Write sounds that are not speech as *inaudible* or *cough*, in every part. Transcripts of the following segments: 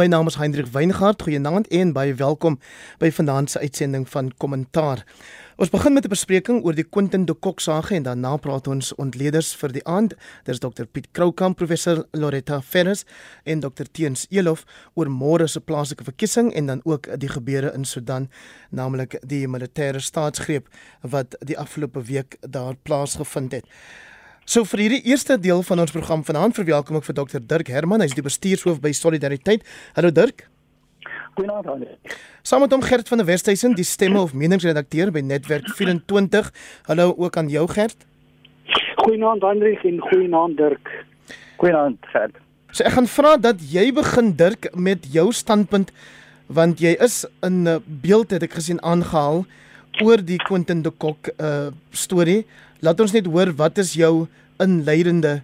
My naam is Hendrik Weingart. Goeienaand en baie welkom by vanaand se uitsending van Kommentaar. Ons begin met 'n bespreking oor die Quentin de Kock saga en daarna praat ons ontleeders vir die aand. Dis Dr Piet Kroukamp, professor Loretta Ferris en Dr Teens Elof oor môre se plaaslike verkiesing en dan ook die gebeure in Sudan, naamlik die militêre staatsgreep wat die afgelope week daar plaasgevind het. So vir hierdie eerste deel van ons program vanaand verwelkom ek vir Dr Dirk Herman, hy's die bestuurshoof by Solidariteit. Hallo Dirk. Goeienaand aan. Saam met hom Gert van der Westhuizen, die stemme of meningsredakteur by Netwerk 24. Hallo ook aan jou Gert. Goeienaand Hendrik en goeienaand Dirk. Goeienaand Gert. So ek gaan vra dat jy begin Dirk met jou standpunt want jy is in 'n beeld het ek gesien aangehaal oor die Quentin de Kock uh storie. Laat ons net hoor wat is jou inleidende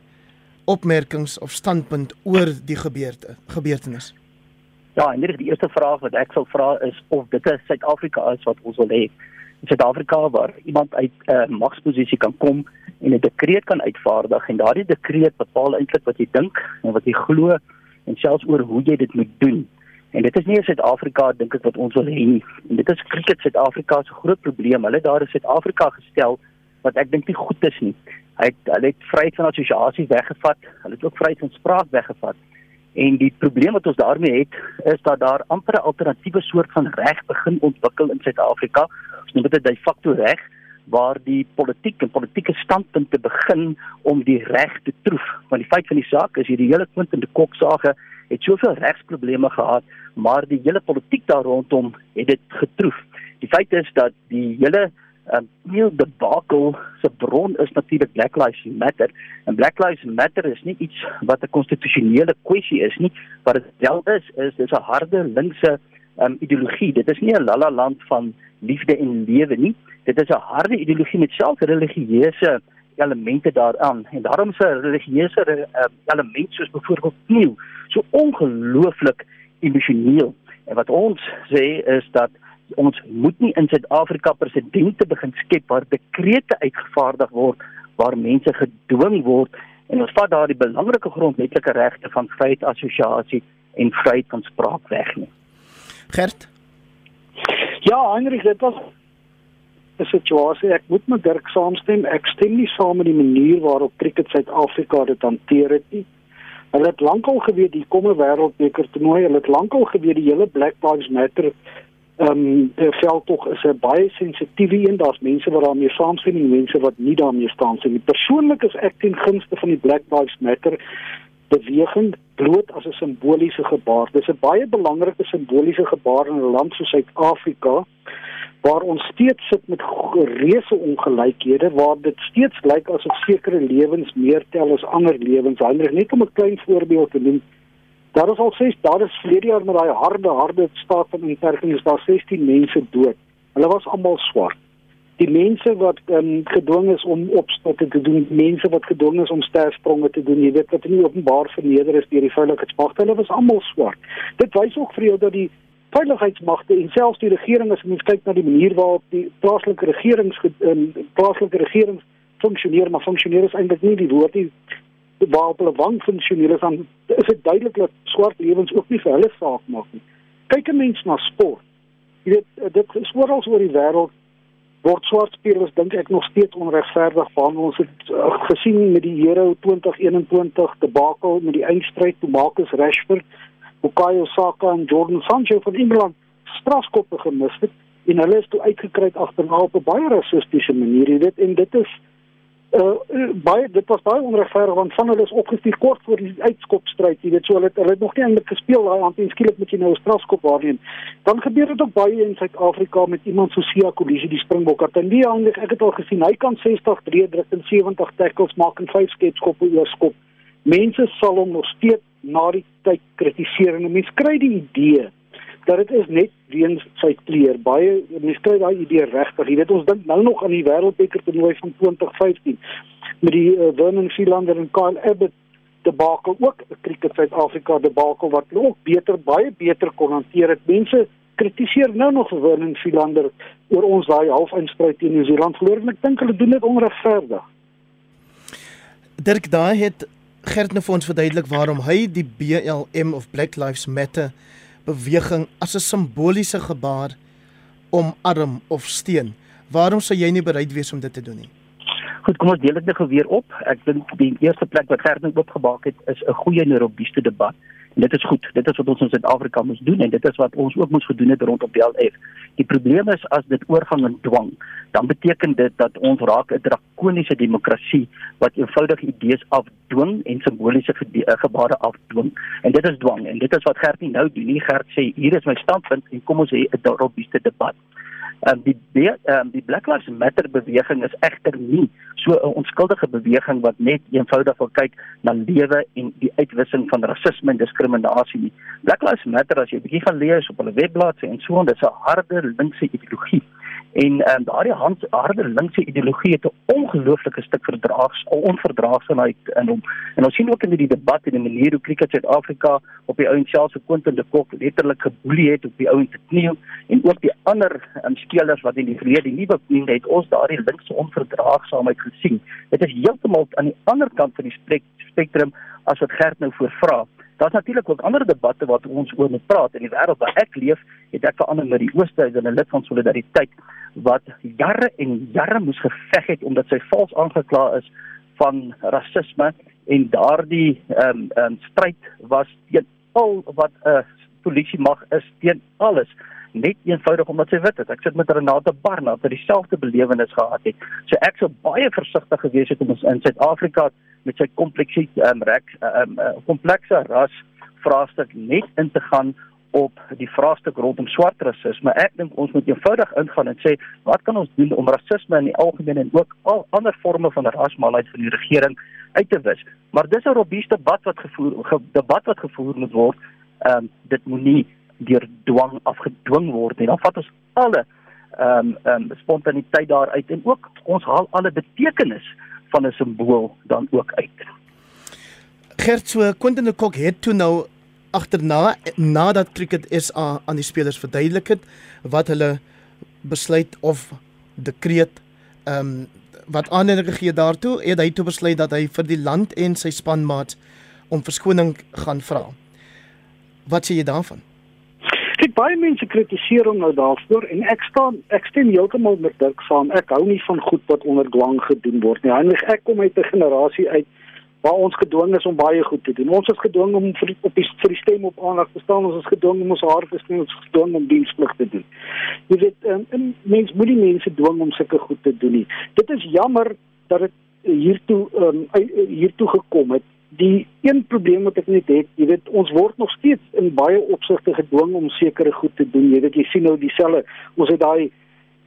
opmerkings of standpunt oor die gebeurte gebeurtenis. Ja, en dit is die eerste vraag wat ek sal vra is of dit is Suid-Afrika is wat ons wil hê. Suid-Afrika waar iemand uit 'n uh, magsposisie kan kom en 'n dekreet kan uitvaardig en daardie dekreet bepaal eintlik wat jy dink en wat jy glo en selfs oor hoe jy dit moet doen. En dit is nie Suid-Afrika dink ek wat ons wil hê nie. En dit is kriket Suid-Afrika se groot probleem. Hulle daar in Suid-Afrika gestel wat ek dink nie goed is nie. Hy het hulle het vryheid van assosiasie weggevat. Hulle het ook vryheid van spraak weggevat. En die probleem wat ons daarmee het, is dat daar amper 'n alternatiewe soort van reg begin ontwikkel in Suid-Afrika. Ons noem dit 'n de facto reg waar die politiek en politieke standpunte begin om die reg te troef. Want die feit van die saak is hierdie hele punt in die koksage het soveel regsprobleme gehad, maar die hele politiek daar rondom het dit getroef. Die feit is dat die hele um, heel debakel se bron is natuurlik Black Lives Matter. En Black Lives Matter is nie iets wat 'n konstitusionele kwessie is nie. Wat dit wel is is dis 'n harde linkse um, ideologie. Dit is nie 'n lala land van liefde en lewe nie. Dit is 'n harde ideologie met self religieuse elemente daaraan. En daarom se religieuse uh, element soos byvoorbeeld kniel so ongelooflik emosioneel. En wat ons sê is dat ons moet nie in Suid-Afrika presidente begin skep waar dekrete uitgevaardig word waar mense gedwing word en ons vat daardie belangrike grondwetlike regte van vryheid assosiasie en vryheid van spraak weg nie. Gert. Ja, Heinrich, dit was 'n situasie ek moet met Dirk saamstem. Ek stem nie saam met die manier waarop Cricket Suid-Afrika dit hanteer het nie. Hulle het lankal geweet hier kom 'n wêreldbeker toernooi. Hulle het lankal geweet die hele Black Lives Matter ehm um, die veld tog is 'n baie sensitiewe een. Daar's mense wat daarmee saamstem en mense wat nie daarmee saamstem nie. Persoonlik is ek ten gunste van die Black Lives Matter beweging bloot as 'n simboliese gebaar. Dis 'n baie belangrike simboliese gebaar in 'n land soos Suid-Afrika waar ons steeds sit met reuse ongelykhede waar dit steeds lyk asof sekere lewens meer tel as ander lewens. Hou net om 'n klein voorbeeld te noem. Daar is al ses daar is verlede jaar met daai harde harde staat van inperking is daar 16 mense dood. Hulle was almal swart. Die mense wat um, gedwing is om opstokke te doen, mense wat gedwing is om sterspronge te doen, jy weet wat nie openbaar verneder is deur die veiligheidsmagte, hulle was almal swart. Dit wys ook vir jou dat die veiligheidsmagte en selfs die regering as mens kyk na die manier waarop die plaaslike regerings um, plaaslike regerings funksioneer, maar funksioneer is eintlik nie die woord nie waarop hulle wang funksionele van is dit duidelik dat swart lewens ook nie vir hulle saak maak nie. Kyk 'n mens na sport. Jy weet dit is oral oor die wêreld word swart spelers dink ek nog steeds onregverdig behandel. Ons het uh, gesien met die Euro 2021 debakel met die eindstryd toe Marcus Rashford, Bukayo Saka en Jordan Sancho van Engeland strafskoppe gemis het en hulle is toe uitgekry agterna op 'n baie rassistiese manier. Jy weet en dit is uh, baie dit was baie onregverdig want van hulle is opgestuur kort voor die uitskopstryd jy weet so hulle hulle het nog nie eintlik gespeel daai aan en skielik moet jy nou 'n strafskop waarneem. Dan gebeur dit ook baie in Suid-Afrika met iemand so Sia Kolisi die Springbok het en die ander ek het al gesien hy kan 60 drie druk en 70 tackles maak en vyf skepskoppe oorskop. Mense sal hom nog steeds na die tyd kritiseer en mense kry die idee dat dit is net weens sy kleur. Baie mense kry daai idee regtig. Jy weet ons dink nou nog aan die wêreldbeker toernooi van 2015 met die uh, Vernon Philander en Kyle Abbott debakel ook 'n cricket Suid-Afrika debakel wat ook beter baie beter kon hanteer het. Mense kritiseer nou nog Vernon Philander oor ons daai halfeindstryd teen Nieu-Seeland verloor en ek dink hulle doen dit onregverdig. Dirk daai het Gert nou vir ons verduidelik waarom hy die BLM of Black Lives Matter beweging as 'n simboliese gebaar omarm of steun. Waarom sou jy nie bereid wees om dit te doen nie? Goed, kom ons deel dit net weer op. Ek dink die eerste plek wat Gert nou opgebak het is 'n goeie en robuuste debat. En dit is goed. Dit is wat ons in Suid-Afrika moet doen en dit is wat ons ook moet gedoen het rondom die LF. Die probleem is as dit oorgang in dwang, dan beteken dit dat ons raak 'n drakoniese demokrasie wat eenvoudige idees afdwing en simboliese eh, gebare afdwing. En dit is dwang en dit is wat Gert nie nou doen nie. Gert sê hier is my standpunt en kom ons hê 'n robuuste debat. Um, die ehm um, die Black Lives Matter beweging is egter nie so 'n onskuldige beweging wat net eenvoudig wil kyk na lewe en die uitwissing van rasisme en diskriminasie nie. Black Lives Matter as jy 'n bietjie gaan lees op hulle webbladsy en so en dit is 'n harde linkse ideologie. En um, daardie harde linkse ideologie het 'n ongelooflike stuk verdraags onverdraagsaamheid in hom. En ons sien ook in die debat en die manier hoe Cricket Suid-Afrika op die ouens selfs se Quentin de Kock letterlik geboelie het op die ouens te kniel en ook die ander um, spelers wat in die verlede nie bekend het ons daardie linkse onverdraagsaamheid gesien. Dit is heeltemal aan die ander kant van die spektrum as wat Gert nou voorvra. Daar's natuurlik ook ander debatte wat ons oor moet praat. In die wêreld waar ek leef, het ek verander met die Ooste as 'n lid van Solidariteit wat jare en jare moes geveg het omdat sy vals aangekla is van rasisme en daardie ehm um, ehm um, stryd was teen al wat 'n uh, polisie mag is teen alles net eenvoudig omdat sy wit is. Ek sit met Renate Barnard wat dieselfde belewenis gehad het. So ek sou baie versigtig gewees het om ons in Suid-Afrika met sy kompleksie ehm um, rek ehm um, komplekse ras vraestuk net in te gaan op die vraagstuk rondom swart rasisme. Ek dink ons moet eenvoudig ingaan en sê wat kan ons doen om rasisme in die algemeen en ook al ander forme van rasmaalheid van die regering uit te wis. Maar dis 'n robuuste debat wat gevoer ge, debat wat gevoer moet word. Ehm um, dit moenie deur dwang afgedwing word nie. Dan vat ons alle ehm um, ehm um, spontaniteit daaruit en ook ons haal alle betekenis van 'n simbool dan ook uit. Gert so Quentin de Kok het toe nou agterna nadat Cricket SA aan die spelers verduidelik het wat hulle besluit of dekreet ehm um, wat aanleiding gegee daartoe het hy toe besluit dat hy vir die land en sy spanmaat om verskoning gaan vra. Wat sê jy daarvan? Kyk baie mense kritiseer hom nou daarvoor en ek staan ek stem heeltemal met Dirk saam. Ek hou nie van goed wat onder dwang gedoen word nie. Eindelik ek kom uit 'n generasie uit waar ons gedwing is om baie goed te doen. Ons is gedwing om vir op die vir die stem op aandag te staan. Ons is gedwing om ons hare te sny, ons is gedwing om diensplig te doen. Jy weet, um, en mens moet die mense dwing om sulke goed te doen nie. Dit is jammer dat dit hiertoe um, hiertoe gekom het. Die een probleem wat ek net het, jy weet, ons word nog steeds in baie opsigte gedwing om sekere goed te doen. Jy weet, jy sien nou dieselfde, ons het daai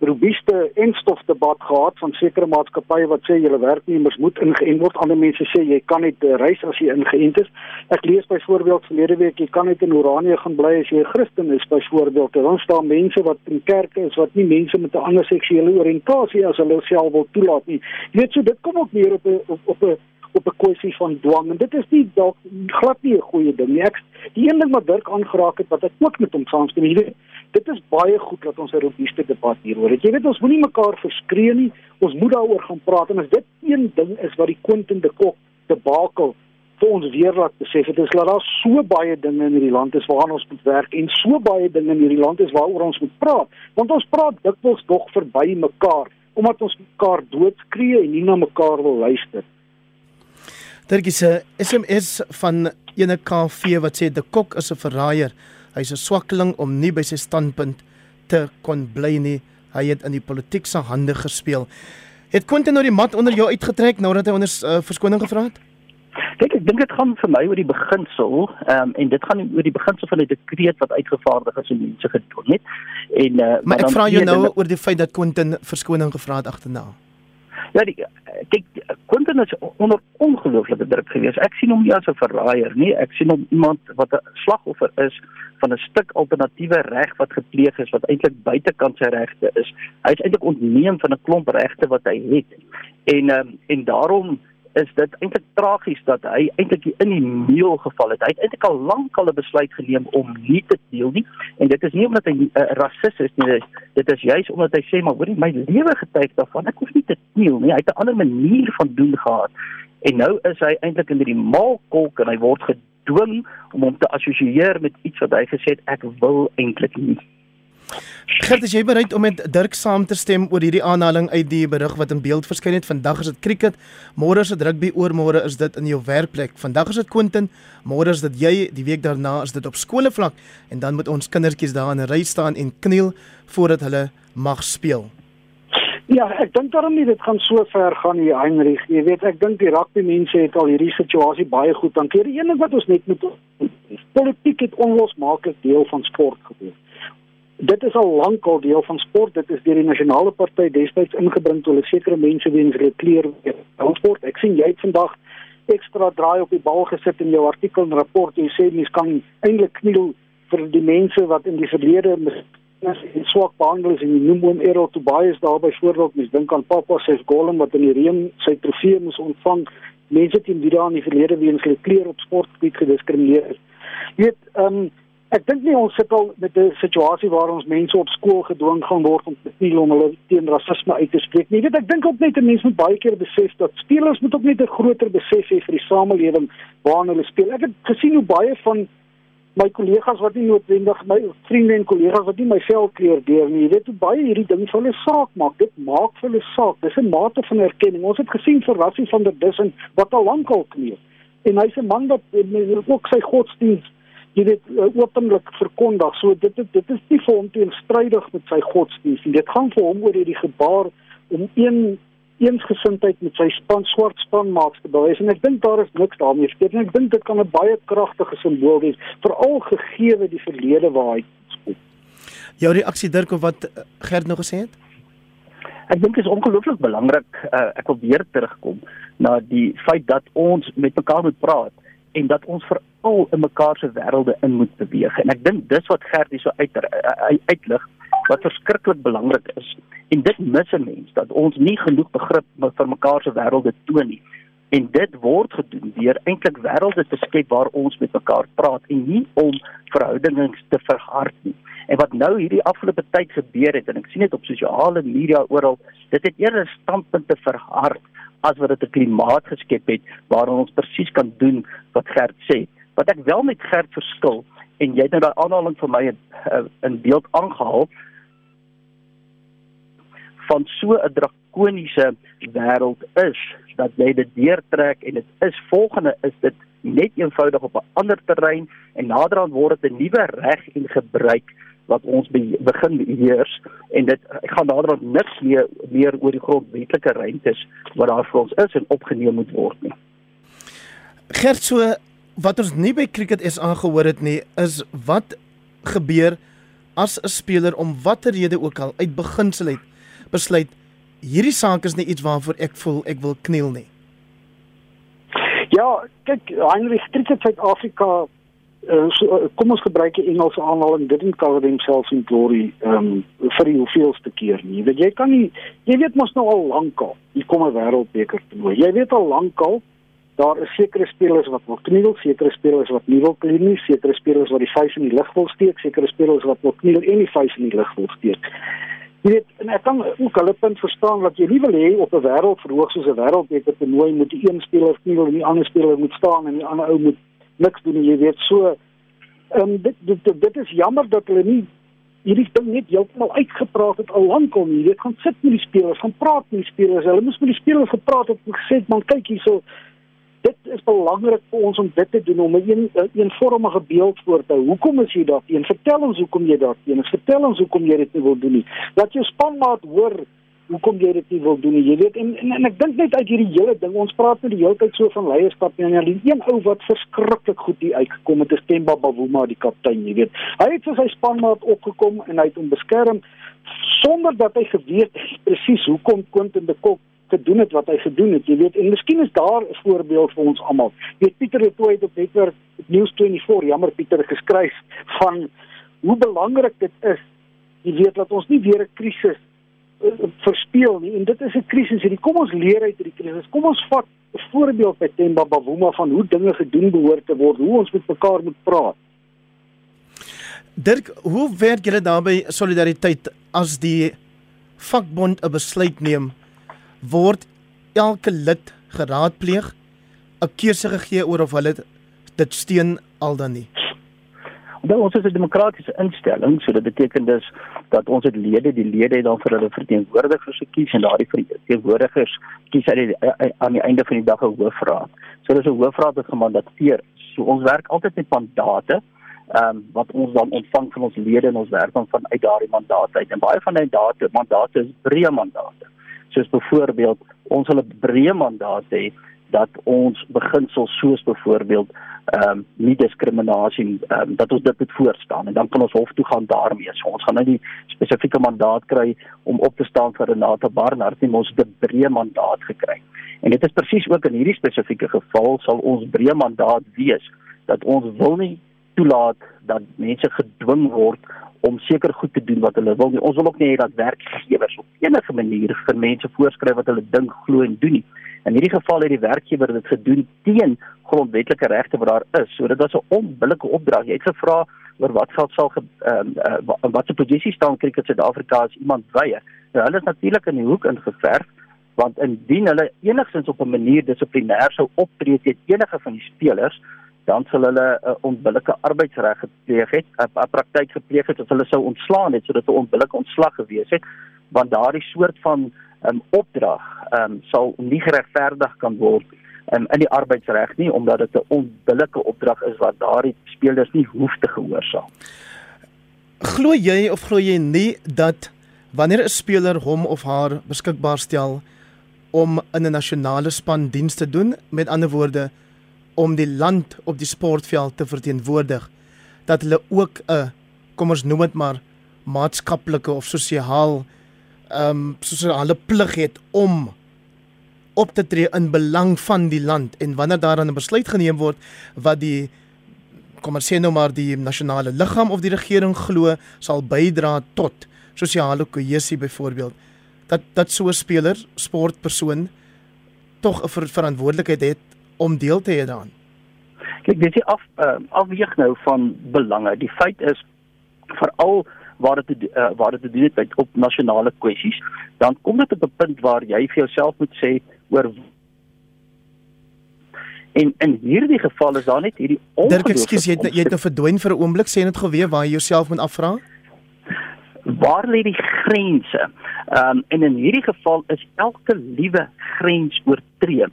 robuuste enstofdebat gehad van sekere maatskappye wat sê julle werknemers moet ingeënt word. Ander mense sê jy kan net uh, reis as jy ingeënt is. Ek lees byvoorbeeld verlede week jy kan net in Oranje gaan bly as jy 'n Christen is byvoorbeeld. Dan staan mense wat in kerke is wat nie mense met 'n ander seksuele oriëntasie as hulle self wil toelaat nie. Jy weet so dit kom ook neer op 'n op 'n op 'n kwessie van dwang en dit is nie dalk glad nie 'n goeie ding nie. Ek die een ding wat Dirk aangeraak het wat ek ook met hom saamstem, jy weet, dit is baie goed dat ons 'n robuuste debat hieroor het. Jy weet ons moenie mekaar verskree nie. Ons moet daaroor gaan praat en as dit een ding is wat die Quentin de Kok debakel vir ons weer laat besef het is dat daar so baie dinge in hierdie land is waaraan ons moet werk en so baie dinge in hierdie land is waaroor ons moet praat. Want ons praat dikwels dog verby mekaar omdat ons mekaar doodskree en nie na mekaar wil luister. Dit is 'n SMS van ene KV wat sê de Kok is 'n verraaier. Hy's 'n swakkeling om nie by sy standpunt te kon bly nie. Hy het in die politiek se hande gespeel. Het Quentin nou die mat onder jou uitgetrek nadat hy onder uh, verskoning gevra het? Kyk, ek dink dit gaan vir my oor die beginsel, ehm um, en dit gaan oor die beginsel van die dekreet wat uitgevaardig is en mense gedoen het. En uh, maar, maar ek vra jou nou oor die feit dat Quentin verskoning gevra het agterna. Ja, die kyk Quentin is onder ongelooflike druk gewees. Ek sien hom nie as 'n verraaier nie. Ek sien hom iemand wat 'n slagoffer is van 'n stuk alternatiewe reg wat gepleeg is wat eintlik buitekant sy regte is. Hy is eintlik ontneem van 'n klomp regte wat hy het. En um, en daarom is dit eintlik tragies dat hy eintlik in die meel geval het. Hy het eintlik al lank al 'n besluit geneem om nie te deel nie en dit is nie omdat hy 'n uh, rasis is nie. Dit is juis omdat hy sê maar hoorie my lewe getuig daarvan ek hoef nie te deel nie. Hy het 'n ander manier van doen gehad. En nou is hy eintlik in hierdie maalkolk en hy word gedwing om hom te assosieer met iets wat hy gesê het ek wil eintlik nie. Gert, is jy bereid om met Dirk saam te stem oor hierdie aanhaling uit die berig wat in beeld verskyn het? Vandag is dit cricket, môre is dit rugby, oormôre is dit in jou werkplek. Vandag is dit Quentin, môre is dit jy, die week daarna is dit op skoolvlak en dan moet ons kindertjies daar in 'n ry staan en kniel voordat hulle mag speel. Ja, ek dink daarom nie dit gaan so ver gaan nie, Heinrich. Jy weet, ek dink die rugby mense het al hierdie situasie baie goed hanteer. Die een ding wat ons net moet politiek het onlosmaaklik deel van sport geword dit is al lank al deel van sport. Dit is deur die nasionale party destyds ingebring toe hulle sekere mense weens hulle kleur weet sport. Ek sien jy het vandag ekstra draai op die bal gesit in jou artikel en rapport. Jy sê mens kan eintlik kniel vir die mense wat in die verlede mis en swak behandel is en noem hom Errol Tobias daar byvoorbeeld. Mens dink aan Papa se golem wat in die reën sy trofee moes ontvang. Mense teen wie daar in die verlede weens hulle kleur op sportgebied gediskrimineer is. Jy weet, ehm um, Ek dink nie ons sit al met 'n situasie waar ons mense op skool gedwing gaan word om te speel om hulle teen rasisme uit te spreek nie. Weet ek dink ook net mense moet baie keer besef dat spelers moet ook net 'n groter besef hê vir die samelewing waarin hulle speel. Ek het gesien hoe baie van my kollegas wat nie noodwendig my vriende en kollegas wat nie my velkleur deur nie, weet hoe baie hierdie ding vir hulle saak maak. Dit maak vir hulle saak. Dis 'n mate van erkenning. Ons het gesien vir Rassie van der Dussen wat al lank al kneep. En hy's 'n man wat ook sy godsdienst jy weet uh, openlik verkondig. So dit dit, dit is nie vir hom teenstrydig met sy godsdienst nie. Dit gaan vir hom oor hierdie gebaar om een eensgesindheid met sy span swart span maaks te bewys en ek dink daar is niks daarmee verkeerd nie. Ek dink dit kan 'n baie kragtige simbool wees veral gegee die verlede waar hy kom. Jou reaksie Dirk of wat eh, Gert nog gesê het? Ek dink dit is ongelooflik belangrik. Uh, ek wil weer terugkom na die feit dat ons met mekaar moet praat en dat ons veral in mekaar se wêrelde in moet beweeg. En ek dink dis wat Gert hier so uit uitlig wat verskriklik belangrik is. En dit mis 'n mens dat ons nie genoeg begrip vir mekaar se wêrelde toon nie. En dit word gedoen deur eintlik wêrelde te skep waar ons met mekaar praat en nie om verhoudings te verhard nie. En wat nou hierdie afgelope tyd gebeur het en ek sien dit op sosiale media oral, dit het eerder standpunte verhard as wat dit 'n klimaat geskep het waarin ons presies kan doen wat Gert sê. Wat ek wel met Gert verskil en jy het nou daai aanhaling vir my uh, in beeld aangehaal van so 'n drakoniese wêreld is dat jy dit deurtrek en dit is volgende is dit net eenvoudig op 'n ander terrein en naderhand word dit 'n nuwe reg en gebruik wat ons be begin heers en dit ek gaan nader aan niks meer meer oor die grondwetlike ruimtes wat daar vir ons is en opgeneem moet word nie. Gert so wat ons nie by cricket is aangehoor het nie is wat gebeur as 'n speler om watter rede ook al uit beginsel het besluit hierdie saak is nie iets waarvoor ek voel ek wil kniel nie. Ja, kyk, Heinrich Cricket Suid-Afrika uh, so, uh, kom ons gebruik die Engelse aanhaling didn't cover themselves in glory um vir die hoeveelste keer nie. Want jy kan nie jy weet mos nou al lankal hier kom 'n wêreldbeker toernooi. Jy weet al lankal daar is sekere spelers wat wil kniel, sekere spelers wat nie wil kniel nie, sekere spelers wat die vuis in die lug wil steek, sekere spelers wat wil kniel en die vuis in die lug wil steek. Jy weet, en ek kan ook hulle punt verstaan dat jy nie wil hê op 'n wêreldverhoog soos 'n wêreldbeker toernooi moet die een speler kniel en die ander speler moet staan en die ander ou moet niks doen jy weet so ehm um, dit, dit dit dit is jammer dat hulle nie hierdie ding net heeltemal uitgepraat het al lank al nie. Jy weet gaan sit met die spelers gaan praat met die spelers. Hulle moes met die spelers gepraat het en gesê man kyk hierso dit is belangrik vir ons om dit te doen om 'n een, eenvormige beeld voor te hou. Hoekom is jy daar teen vertel ons hoekom jy daar teen vertel ons hoekom jy dit nie wil doen nie. Dat jou spanmaat hoor hoekom jy dit nie wil doen nie. Jy weet en en, en ek dink net uit hierdie hele ding, ons praat net die hele tyd so van leierskap en ja, die een ou wat verskriklik goed hier uitgekom het, is Themba Bavuma, die kaptein, jy weet. Hy het vir sy spanmaat opgekom en hy het hom beskerm sonder dat hy geweet presies hoekom Quentin de Kok gedoen het wat hy gedoen het, jy weet. En miskien is daar 'n voorbeeld vir ons almal. Jy weet Pieter het ooit op netwerk News24, jammer Pieter, geskryf van hoe belangrik dit is jy weet dat ons nie weer 'n krisis verspeel nie. En dit is 'n krisis hierdie. Kom ons leer uit hierdie krisis. Kom ons vat 'n voorbeeld by Themba Bavuma van hoe dinge gedoen behoort te word hoe ons met mekaar moet praat. Dirk hoe werk julle daarbey solidariteit as die vakbond 'n besluit neem? Word elke lid geraadpleeg 'n keuse gegee oor of hulle dit steun al dan nie Dit ons is 'n demokratiese instelling, so dit beteken dus dat ons het lede, die lede het dan vir hulle verteenwoordigers gekies en daardie verteenwoordigers kies uit die, aan die einde van die dag 'n hoofraad. So dis 'n hoofraad wat gemandateer. So ons werk altyd met mandate ehm um, wat ons dan ontvang van ons lede en ons werk dan vanuit daardie mandate uit. En baie van die mandate, mandate is breë mandate. Soos byvoorbeeld ons hulle breë mandate hê dat ons beginsels soos byvoorbeeld ehm um, nie diskriminasie ehm um, dat ons dit moet voorstaan en dan kan ons hof toe gaan daarmee. So ons gaan nou nie spesifieke mandaat kry om op te staan vir Renata Barnard nie, ons het 'n breë mandaat gekry. En dit is presies ook in hierdie spesifieke geval sal ons breë mandaat wees dat ons wil nie toelaat dat mense gedwing word om seker goed te doen wat hulle wil nie. Ons wil ook nie hê dat werkgewers op enige manier vir mense voorskryf wat hulle dink glo en doen nie. In hierdie geval het die werkgewer dit gedoen teen grondwetlike regte wat daar is. So dit was 'n onbillike opdrag. Jy het gevra oor wat geld sal ehm uh, uh, wat se posisie staan Cricket Suid-Afrika as iemand weier. Nou hulle is natuurlik in die hoek ingeverf want indien hulle enigstens op 'n manier dissiplinêr sou optree teen enige van die spelers dan sal hulle 'n uh, onbillike arbeidsreg gepleeg het, 'n praktyk gepleeg het wat hulle sou ontslaan het sodat 'n onbillike ontslag gewees het want daardie soort van um, opdrag um, sal nie geregverdig kan word um, in die arbeidsreg nie omdat dit 'n onbillike opdrag is wat daardie spelers nie hoef te gehoorsaam. Glo jy of glo jy nie dat wanneer 'n speler hom of haar beskikbaar stel om in 'n nasionale span diens te doen, met ander woorde om die land op die sportveld te verteenwoordig, dat hulle ook 'n kom ons noem dit maar maatskaplike of sosiaal ehm um, sosiale plig het om op te tree in belang van die land. En wanneer daar 'n besluit geneem word wat die kom ons sê nou maar die nasionale liggaam of die regering glo sal bydra tot sosiale kohesie byvoorbeeld dat dat so 'n speler sportpersoon tog 'n ver verantwoordelikheid het om deel te hê daaraan. Kyk, dis die af uh, afweeg nou van belange. Die feit is veral waar dit uh, waar dit te doen het met op nasionale kwessies, dan kom dit op 'n punt waar jy vir jouself moet sê oor En in hierdie geval is daar net hierdie ongeluk. Dirk, ekskuus, jy het jy het nou verdwyn vir 'n oomblik, sê net gou weer waar jy jouself moet afvra. Waar lê die grense? Ehm um, en in hierdie geval is elke liewe grens oortree.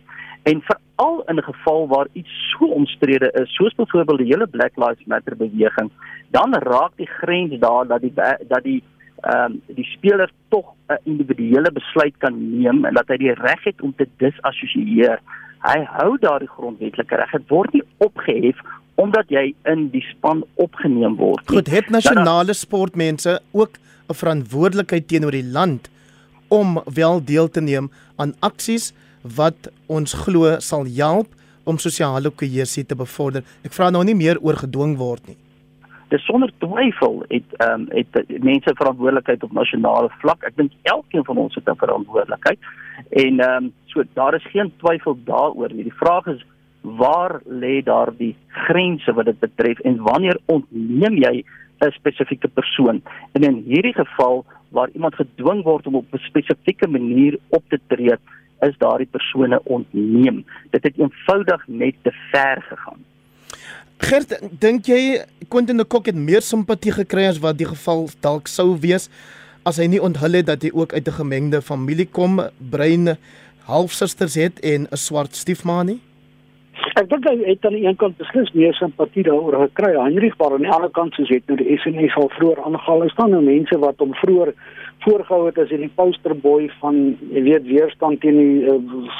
En veral in 'n geval waar iets so omstrede is, soos byvoorbeeld die hele Black Lives Matter beweging, dan raak die grens daar dat die dat die ehm um, die speler tog 'n individuele besluit kan neem en dat hy die reg het om te disassosieer. Hy hou daardie grondwetlike reg. Dit word nie opgehef omdat jy in die span opgeneem word. Goed, het nasionale sportmense ook 'n verantwoordelikheid teenoor die land om wel deel te neem aan aksies wat ons glo sal help om sosiale kohesie te bevorder. Ek vra nou nie meer oor gedwing word nie. Dis sonder twyfel het ehm um, het mense verantwoordelikheid op nasionale vlak. Ek dink elkeen van ons het 'n verantwoordelikheid. En ehm um, so daar is geen twyfel daaroor nie. Die vraag is waar lê daardie grense wat dit betref en wanneer ontneem jy 'n spesifieke persoon? En in hierdie geval waar iemand gedwing word om op 'n spesifieke manier op te tree, is daardie persone ontneem. Dit het eenvoudig net te ver gegaan. Gert, dink jy Quentin de Kock het meer simpatie gekry as wat die geval dalk sou wees as hy nie onthul het dat hy ook uit 'n gemengde familie kom, brein halfsusters het en 'n swart stiefma nie? Ek dink hy het aan die een kant beslis meer simpatie daaroor gekry. Heinrich maar aan die ander kant soos het nou die SNS al vroeër aangehaal. Is daar nou mense wat hom vroeër voorgehou het as hierdie posterboy van jy weet weerstand teen die uh,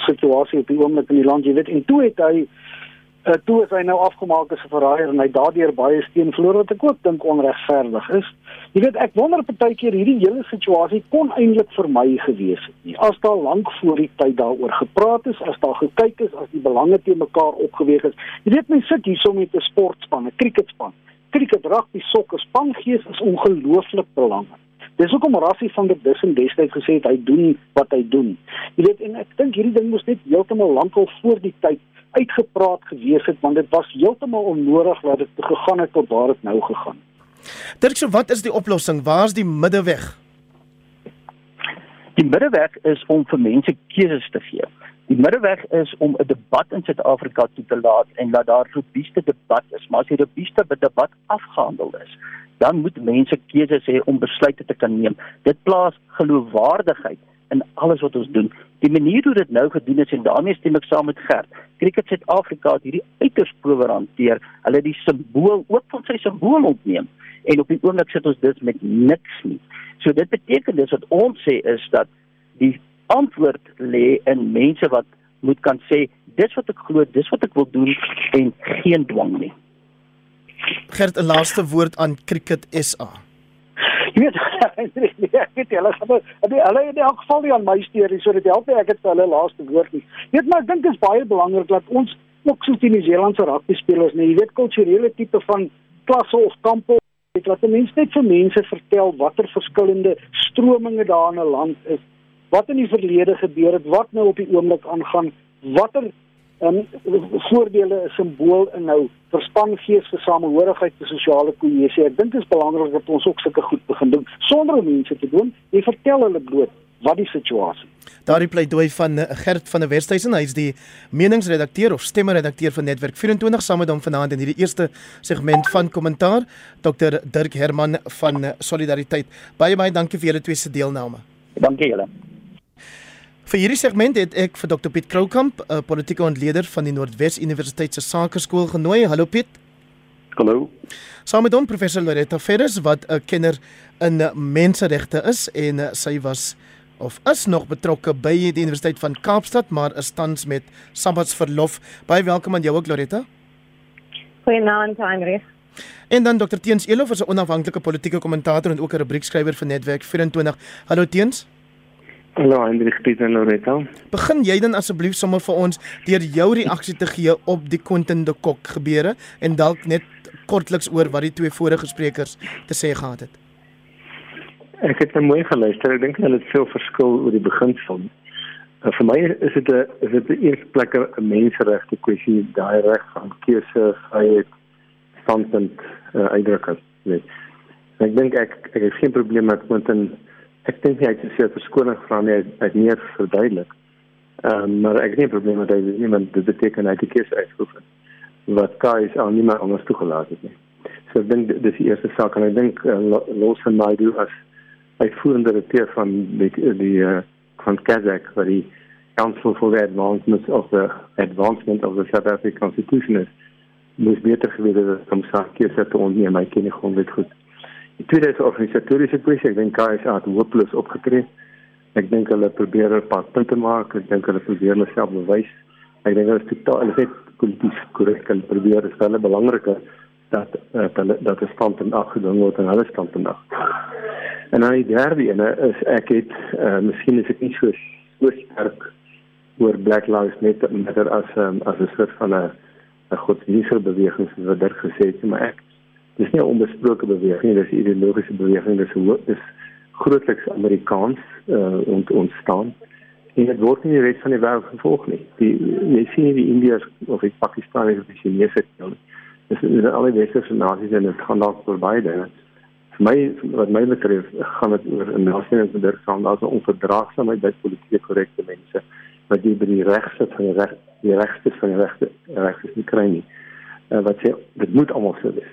situasie op die oomblik in die land. Jy weet en toe het hy uh, toe is hy nou afgemaak as 'n verraaier en hy daardeur baie steen verloor wat ek ook dink onregverdig is. Jy weet ek wonder partykeer hierdie hele situasie kon eintlik vermy gewees het nie. As daar lank voor die tyd daaroor gepraat is as daar gekyk is as die belange te mekaar opgeweeg is. Jy weet mense sit hierso met 'n sportspan 'n cricketspan. Cricket rugby sokker spangees is ongelooflik belangrik Dis hoekom Rassie van der Dussen destyds gesê het hy doen wat hy doen. Jy weet en ek dink hierdie ding moes net heeltemal lankal voor die tyd uitgepraat gewees het want dit was heeltemal onnodig dat dit gegaan het tot waar dit nou gegaan. Dirk, so wat is die oplossing? Waar's die middeweg? Die middeweg is om vir mense keuses te gee. Die middeweg is om 'n debat in Suid-Afrika toe te laat en dat daar robuuste debat is. Maar as die robuuste debat afgehandel is, dan moet mense keuses hê om besluite te kan neem. Dit plaas geloofwaardigheid in alles wat ons doen. Die manier hoe dit nou gedoen is en daarmee stem ek saam met Gert. Cricket Suid-Afrika het hierdie uiters probeer hanteer. Hulle het die simbool ook van sy simbool ontneem en op die oomblik sit ons dit met niks nie. So dit beteken dis wat ons sê is dat die antwoord lê in mense wat moet kan sê dis wat ek glo, dis wat ek wil doen en geen dwang nie. Gert 'n laaste woord aan Cricket SA. Jy weet, *laughs* ek weet hulle gaan hulle in elk geval nie aan my storie so dit help nie ek het hulle laaste woord nie. Jy weet maar ek dink dit is baie belangrik dat ons ook soos die Nieu-Seelandse rugby spelers, nee, jy weet kulturele tipe van klasse of kampe Ek laat mense net vir mense vertel watter verskillende strominge daar in 'n land is, wat in die verlede gebeur het, wat nou op die oomblik aangaan, watter um, voordele 'n simbool inhou vir spangees, vir samehorigheid, vir sosiale kohesie. Ek dink dit is belangrik dat ons ook sulke goed begin doen sonder om mense te doen. Jy vertel hulle bloot wat die situasie Daardie pleidooi van eh, Gert van der Westhuizen, hy is die meningsredakteur of stemmeredakteur van Netwerk 24 saam met hom vanaand in hierdie eerste segment van kommentaar, Dr Dirk Herman van eh, Solidariteit. Baie baie dankie vir julle twee se deelname. Dankie julle. Vir hierdie segment het ek vir Dr Piet Kroukamp, 'n politieke ontleder van die Noordwes Universiteit se Sakeskool genooi. Hallo Piet. Hallo. Saam met hom professor Loretta Ferris wat 'n kenner in menseregte is en sy was of is nog betrokke by die Universiteit van Kaapstad, maar is tans met sabbatsverlof. Baie welkom aan jou ook Loretta. Goeienaand, Heinrich. En dan Dr Teens Elof is 'n onafhanklike politieke kommentator en ook 'n rubriekskrywer vir Netwerk 24. Hallo Teens. Hallo Hendrik Piet en Loretta. Begin jy dan asseblief sommer vir ons deur jou reaksie te gee op die Quentin de Kok gebeure en dalk net kortliks oor wat die twee vorige sprekers te sê gehad het. Ek het nou mooi geluister. Ek dink hulle het veel verskil oor die beginsel. Uh, vir my is dit 'n is dit 'n eerste plek 'n menseregte kwessie, daai reg van keuse, vryheid, standpunt uh, uitdrukking. Nee. Ek dink ek ek het geen probleem met Quentin. Ek dink hy het gesê verskoning vra nie uit meer verduidelik. Ehm um, maar ek het nie probleem met hy iemand dit beteken hy het die keuse uitgeoefen wat al nie meer anders toegelaat het nie. So ek dink dis die eerste saak en ek dink uh, Los van Naidu as uitvoerende direkteur van die die uh, van Kazakh wat die Council for the Advancement of the Advancement of the South African Constitution is moes beter geweet het om sake te onderneem my ken die grondwet goed. Die tweede is organisatoriese kwessie, ek dink KSA het hopeloos opgetree. Ek dink hulle probeer 'n paar punte maak, ek dink hulle probeer hulle self bewys. Ek dink hulle is totaal hulle het polities korrek en probeer dit baie belangriker dat dat hulle dat 'n standpunt afgedwing word en hulle standpunt af. En dan die derde ene is ek het uh, miskien is ek nie so so sterk oor Black Lives Matter as um, as 'n soort van 'n 'n godsdienstige beweging soos wat daar gesê het, maar ek dis nie 'n onbesproke beweging, dis 'n ideologiese beweging, dis hoe is grootliks Amerikaans uh, ont, ontstaan. En dit word nie die res van die wêreld gevolg nie. Die jy sien nie die Indiërs of die Pakistanis of die Chinese nie. Dis is al die westerse nasies en dit gaan dalk verby dinge my wat my betref gaan dit oor 'n nasionale verdrag daar's 'n onverdraagsaamheid by politiek korrekte mense wat jy by die regse van die reg die regste van die regte regte nie kry nie uh, wat sê dit moet almal so wees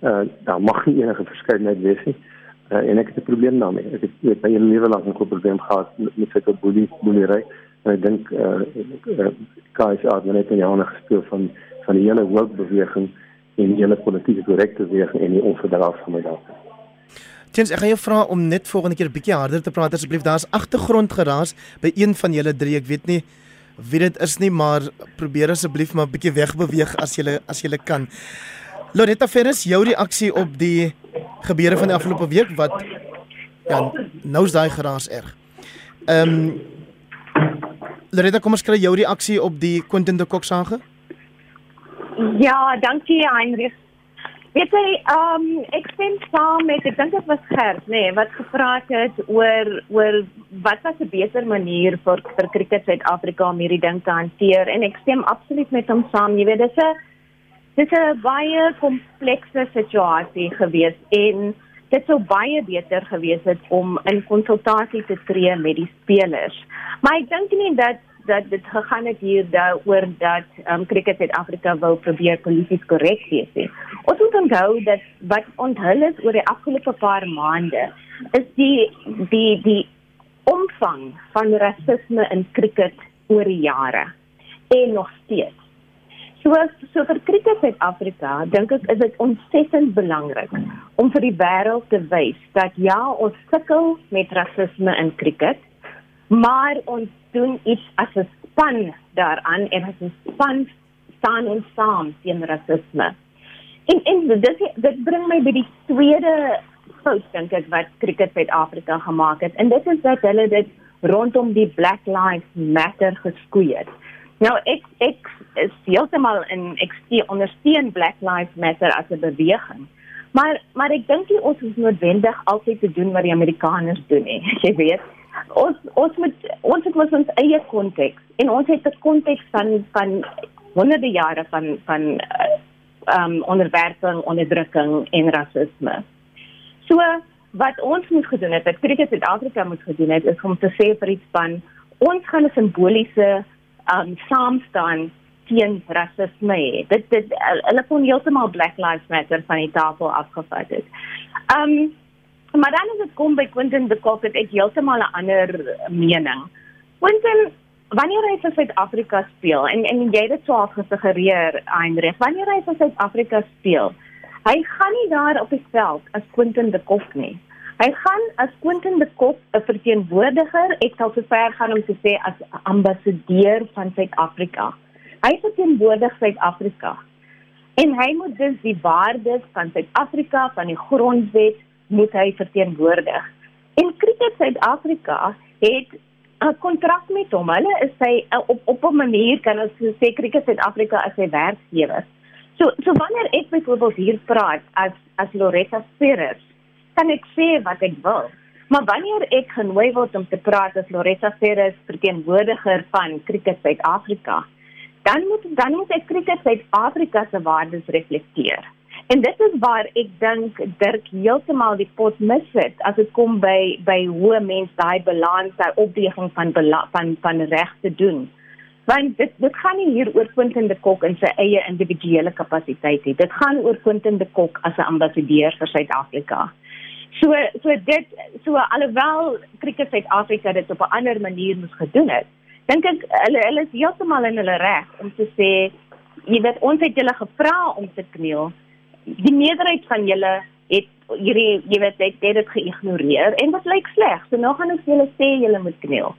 uh, daar mag nie enige verskeidenheid wees nie uh, en ek het 'n probleem daarmee ek het, het by 'n lewe lank 'n probleem gehad met, met boelie boelery en ek dink uh, uh, Kai's argument in jare gespeel van van die hele woke beweging en die hele politieke korrekte beweging en die onverdraagsaamheid daarvan Tens, ek gaan jou vra om net volgende keer 'n bietjie harder te praat asseblief. Daar's agtergrondgeraas by een van julle drie. Ek weet nie wie dit is nie, maar probeer asseblief maar 'n bietjie wegbeweeg as jy as jy kan. Loretta Ferris, jou reaksie op die gebeure van die afgelope week wat ja, nou's daai geraas erg. Ehm um, Loretta, kom ons kry jou reaksie op die Quentin de Kok saak. Ja, dankie Heinrich. Weet jy, ehm um, ek stem saam met ek dink dit was Gert, nê, nee, wat gevra het oor oor wat was 'n beter manier vir vir Cricket Suid-Afrika om hierdie ding te hanteer en ek stem absoluut met hom saam. Jy weet, dis 'n dis 'n baie komplekse situasie gewees en dit sou baie beter gewees het om in konsultasie te tree met die spelers. Maar ek dink nie dat dat dit gegaan het hier daaroor dat um, Cricket Suid-Afrika wou probeer polities korrek wees. Nie. Ons moet onthou dat wat onthul is oor die afgelope paar maande is die die die omvang van rasisme in cricket oor die jare en nog steeds. So so vir Cricket Suid-Afrika dink ek is dit ontsettend belangrik om vir die wêreld te wys dat ja, ons sukkel met rasisme in cricket, maar ons doen iets as 'n span daaraan en as 'n span staan ons saam teen rasisme. En en dit dit bring my by die tweede fout dink ek wat Cricket Suid-Afrika gemaak het en dit is dat hulle dit rondom die Black Lives Matter geskoei het. Nou ek ek is heeltemal in ek steun ondersteun Black Lives Matter as 'n beweging. Maar maar ek dink nie ons is noodwendig altyd te doen wat die Amerikaners doen nie. *laughs* Jy weet, ons ons moet ons het mos ons eie konteks en ons het 'n konteks van van honderde jare van van ehm um, onderwerping, onderdrukking en rasisme. So wat ons moet gedoen het, wat Cricket Suid-Afrika moet gedoen het, is om te sê vir iets van ons gaan 'n simboliese um, saamstaan teen rasisme hê. Dit dit hulle kon heeltemal Black Lives Matter van die tafel afgevat het. Um, Maar dan as dit kom by Quentin de Kock het ek heeltemal 'n ander mening. Quentin, wanneer hy vir Suid-Afrika speel en en jy het dit swaar gesuggereer, Heinrich, wanneer hy vir Suid-Afrika speel, hy gaan nie daar op die veld as Quentin de Kock nie. Hy gaan as Quentin de Kock 'n verteenwoordiger, ek sal sover gaan om te sê as ambassadeur van Suid-Afrika. Hy verteenwoordig Suid-Afrika. En hy moet dus die waardes van Suid-Afrika, van die grondwet moet hy verteenwoordig. En Cricket Suid-Afrika het 'n kontrak met hom. Hulle is sy op op 'n manier kan ons sê Cricket Suid-Afrika as sy werkgewer. So so wanneer ek byvoorbeeld hier praat as as Loretta Ferris, kan ek sê wat ek wil. Maar wanneer ek genooi word om te praat as Loretta Ferris, verteenwoordiger van Cricket Suid-Afrika, dan moet dan moet ek Cricket Suid-Afrika se waardes reflekteer. En dit is waar ek dink Dirk heeltemal die pot mis het as dit kom by by hoe mense daai balans, daai opweging van van van reg te doen. Want dit dit gaan nie hier oor Quentin de Kok in sy eie individuele kapasiteit nie. Dit gaan oor Quentin de Kok as 'n ambassadeur vir Suid-Afrika. So so dit so alhoewel Cricket Suid-Afrika dit op 'n ander manier moes gedoen het, dink ek hulle hulle is heeltemal in hulle reg om te sê jy weet ons het julle gevra om te kniel die meerderheid van julle het hierdie jy weet het, het dit geïgnoreer en dit lyk sleg. So nou gaan ek julle sê julle moet kniel.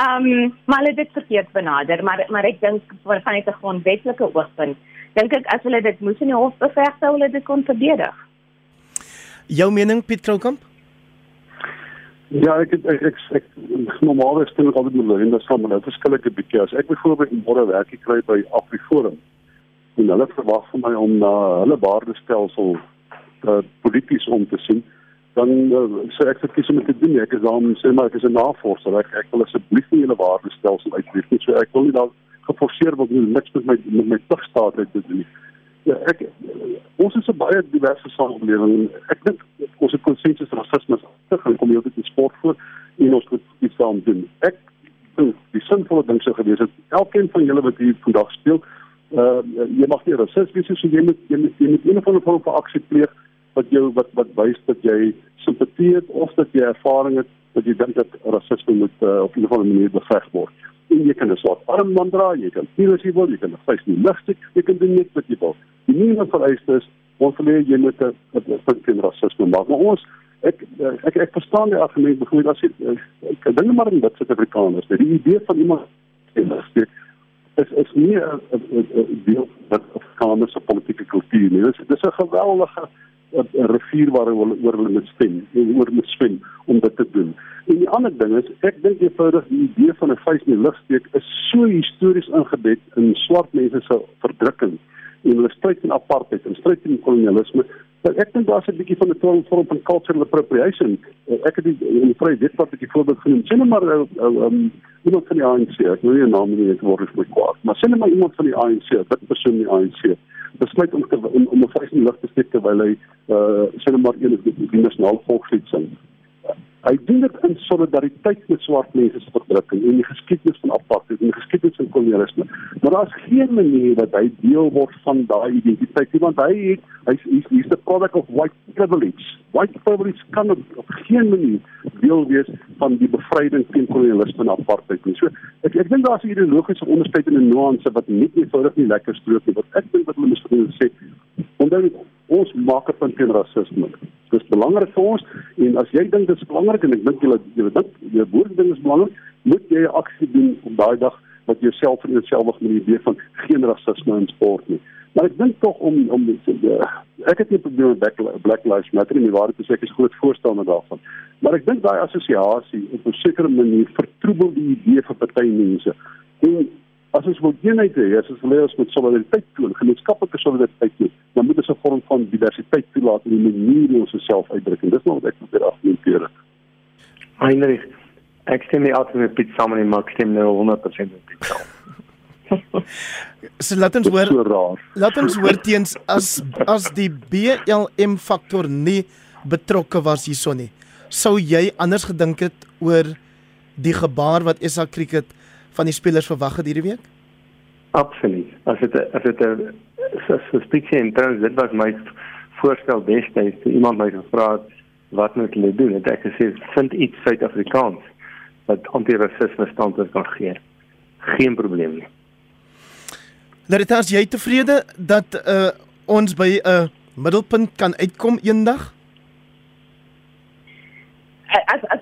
Ehm um, maar hulle dit verkeerd benader, maar maar ek dink van uit 'n grondwetlike oogpunt, dink ek as hulle dit moes in die hof beveg sou hulle dit kon verdedig. Jou mening Piet Kroukamp? Ja, ek ek ek, ek, ek normaal is dit altyd met hulle en dit sal maar nou verskillike bietjie as ek byvoorbeeld môre werk kry by Afriforum en hulle verwag van my om na hulle waardestelsel uh, polities om te sien dan uh, sê ek verkies om te doen ek is dan sê maar ek is 'n navorser. Ek ek wil asseblief nie hulle waardestelsel uitbreek nie. So ek wil nie dan geforseer word om niks met my met my terugstaat te doen ja ek ons is 'n baie diverse samelewing ek dink ons het konsensus rasisme te gaan kom hier met sport voor en ons moet iets daaraan doen ek dink die sinvolle ding sou gewees het elkeen van julle wat hier vandag speel uh, jy mag nie rasis wees so jy moet jy moet, jy moet een of ander vorm van aksie pleeg wat jou wat wat wys dat jy simpatie het of dat jy ervaring het dat jy dink dat rasisme moet uh, op 'n of ander manier beveg word. En jy kan 'n soort armband dra, jy kan jy wil, jy kan vleis nie ligtig, jy kan doen net wat jy wil. Die minimum vereiste is ons wil jy moet 'n punt teen rasisme maak. Maar ons ek ek ek verstaan die argument begoed as ek dink maar in dit Suid-Afrikaners, die idee van iemand sê dat is is nie 'n deel wat Afrikaanse politieke kultuur nie. Dis dis 'n geweldige rivier waar hulle oor hulle moet stem, oor moet swem om dit te doen. En die ander ding is, ek dink eenvoudig die idee van 'n vuis in die lug steek is so histories ingebed in swart mense se verdrukking en hulle stryd teen apartheid en stryd teen kolonialisme. Maar ek dink daar's 'n bietjie van 'n vorm vorm van cultural appropriation. Ek het die in die vrye wetpad 'n bietjie voorbeeld genoem. Sien maar uh, uh, um, iemand van die ANC, ek wil nie 'n naam noem nie, dit word vir my kwaad, maar sien maar iemand van die ANC, dit persoon die ANC besluit om te om, om 'n vuis in die lug te steek terwyl hy uh sien maar een van die nasionale volkslied sing. Hy doen dit in solidariteit met swart mense se verdrukking en die geskiedenis van apartheid en die geskiedenis van kolonialisme. Maar daar's geen manier dat hy deel word van daai identiteit nie want hy het hy's hy's hy the product of white privilege. White privilege kan op geen manier deel wees van die bevryding teen kolonialisme en apartheid nie. So ek ek dink daar's 'n ideologiese onderskeid in 'n nuance wat nie eenvoudig nie lekker strook nie. Wat ek dink wat hulle moet sê, onthou ons maak 'n punt teen rasisme. Dit is belangrik vir ons en as jy dink dit is belangrik en ek dink jy jy dink jy woorde ding is belangrik, moet jy aksie doen op daai dag wat jouself in jouself met die idee van geen rasisme in sport nie. Maar ek dink tog om om uh, ek het nie probleme met Black, Black Lives Matter nie, waar dit is ek is groot voorstander daarvan. Maar ek dink daai assosiasie op 'n sekere manier vertroebel die idee vir party mense. En as ons wil eenheid hê, as ons wil hê ons moet solidariteit toon, gemeenskaplike solidariteit toon, dan moet ons 'n vorm van diversiteit toelaat in die manier hoe ons osself uitdruk. En dis nog wat ek probeer argumenteer. Heinrich, ek stem nie altyd met Piet saam nie, maar ek stem nou 100% met Piet saam. *laughs* so laat ons hoor. So laat ons hoor teens as as die BLM faktor nie betrokke was hierson nie. Sou jy anders gedink het oor die gebaar wat SA Cricket van die spelers verwag het hierdie week? Absoluut. As dit as dit 'n suspicion in terms dit was my voorstel destyds toe iemand my gevra het wat moet hulle doen? Het ek gesê vind iets Suid-Afrikaans wat anti-rasisme standpunt kan gee. Geen probleem nie. Laritas, jy tevrede dat uh, ons by 'n uh, middelpunt kan uitkom eendag? as as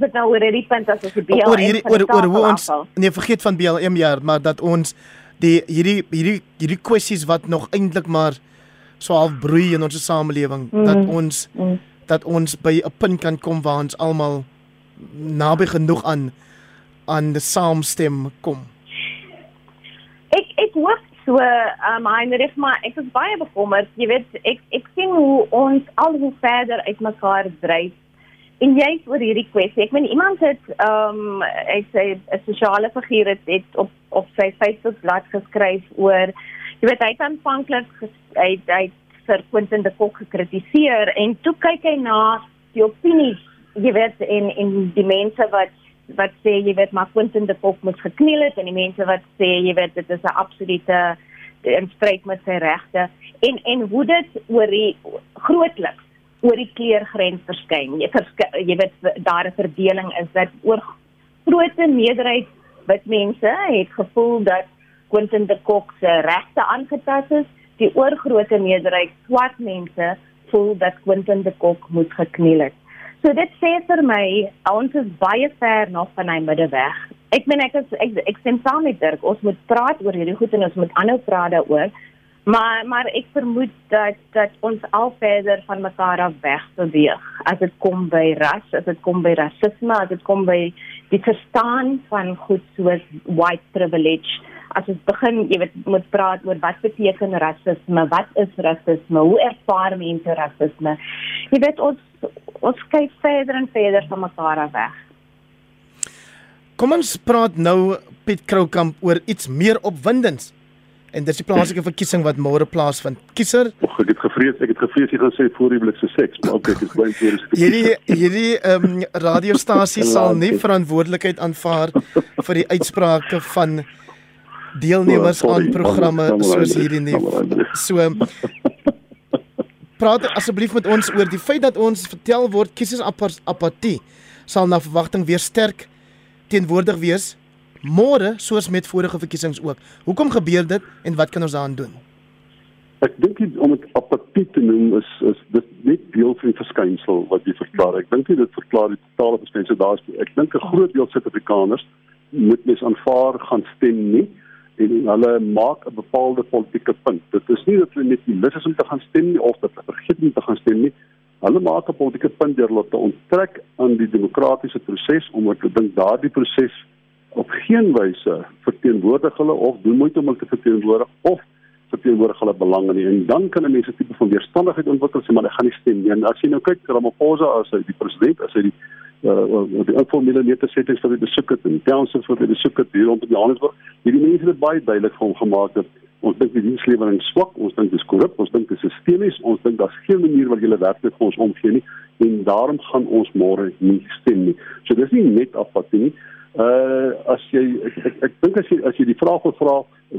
dit nou oor hierdie punt as ons die BLM oor hierdie oor oor hoe ons nee vergeet van BLM jaar maar dat ons die hierdie hierdie hierdie kwessies wat nog eintlik maar so half broei in ons samelewing mm. dat ons mm. dat ons by 'n punt kan kom waar ons almal naby genoeg aan aan die saamstem kom? Ek ek hoop so um Heinrich maar ek is baie bekommerd. Jy weet ek ek sien hoe ons al hoe verder uitmekaar dryf. En jy oor hierdie kwessie. Ek meen iemand het ehm um, ek sê 'n sosiale figuur het, het op op sy Facebook bladsy geskryf oor jy weet hy het aanvanklik hy hy vir Quentin de Kock gekritiseer en toe kyk hy na die opinies jy weet in in die mense wat wat sê jy weet maar Quentin de Kock moet gekniel het en die mense wat sê jy weet dit is 'n absolute in stryd met sy regte en en hoe dit oor die grootliks oor die kleurgrens verskyn. Jy versk jy weet daar 'n verdeling is dat oor grootte meerderheid wit mense het gevoel dat Quentin de Kock se regte aangetast is. Die oorgrootste meerderheid swart mense voel dat Quentin de Kock moet gekniel het. So dit sê vir my ons is baie ver nog van hy middeweg. Ek meen ek is ek, ek stem saam met Dirk. Ons moet praat oor hierdie goed en ons moet aanhou praat daaroor. Maar maar ek vermoed dat dat ons al verder van mekaar af weg beweeg as dit kom by ras, as dit kom by rasisme, as dit kom by die verstaan van goed soos white privilege. As ons begin, jy weet, moet praat oor wat beteken rasisme, wat is rasisme, hoe ervaar mense rasisme? Jy weet ons ons kyk verder en verder van mekaar af weg. Kom ons praat nou Piet Kroukamp oor iets meer opwindends. En dis die plaaslike verkiesing wat môre plaasvind. Kiezer, Och, ek het gevrees, ek het gevrees jy gaan sê voorhuwelikse seks, maar okay, dis baie voor is. Hierdie hierdie ehm um, *laughs* radiostasie sal nie verantwoordelikheid aanvaar vir die uitsprake van deelnemers aan programme soos hierdie nie. So praat asseblief met ons oor die feit dat ons vertel word kiesers apatie sal na verwagting weer sterk teenwoordig wees môre soos met vorige verkiesings ook. Hoekom gebeur dit en wat kan ons daaraan doen? Ek dink om dit apatie te noem is is dit net deel van die verskynsel wat jy verklaar. Ek dink dit verklaar die totale verskynsel daar is. Ek dink 'n groot deel Suid-Afrikaners moet mes aanvaar gaan stem nie en hulle maak 'n bepaalde politieke punt. Dit is nie dat hulle net nie lus is om te gaan stem nie of dat hulle vergeet om te gaan stem nie. Hulle maak 'n politieke punt deur hulle te onttrek aan die demokratiese proses omdat hulle dink daardie proses op geen wyse verteenwoordig hulle of doen moeite om te verteenwoordig of verteenwoordig hulle belange nie en dan kan 'n mens 'n tipe van weerstandigheid ontwikkel sê maar ek gaan nie stem nie. En as jy nou kyk Ramaphosa as hy die president as hy die uh, die informele nedersettings wat hy besoek het en townships wat hy besoek het hier rondom Johannesburg, hierdie mense het baie duidelik vir hom gemaak dat ons dink die dienslewering swak, ons dink dit is korrup, ons dink dit is sistemies, ons dink daar's geen manier wat julle werklik vir ons omgee nie en daarom gaan ons môre nie stem nie. So dis nie net apatie nie uh as jy ek ek, ek dink as jy as jy die vraag wil vra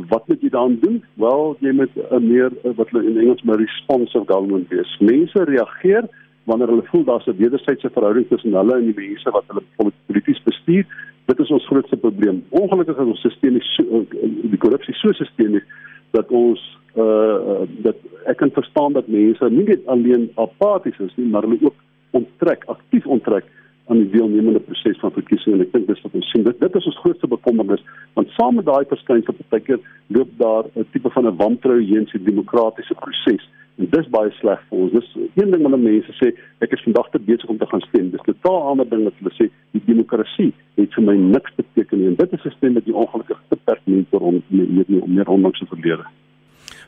wat moet jy dan doen? Wel, jy moet 'n meer wat hulle in Engels maar responsive government wees. Mense reageer wanneer hulle voel daar's 'n wederwysige verhouding tussen hulle en die mense wat hulle polities bestuur. Dit is ons grootste probleem. Ongelukkig is ons stelsel so die korrupsie so sistemies dat ons uh dat ek kan verstaan dat mense nie net alleen apaties is nie, maar hulle ook onttrek, aktief onttrek aan die deelnemende proses van verkiesing en ek dink dis wat ons sien. Dit dit is ons grootste bekommernis want saam met daai verskynsel partykeer loop daar 'n tipe van 'n wantrou heen se demokratiese proses. En dis baie sleg vir ons. Dis een ding wanneer mense sê ek is vandag te besig om te gaan stem. Dis 'n totaal ander ding wat hulle sê die demokrasie het vir my niks beteken nie. En dit is 'n stem wat die ongelukkig te pertinent vir ons meer nie om meer ondanks se verlede.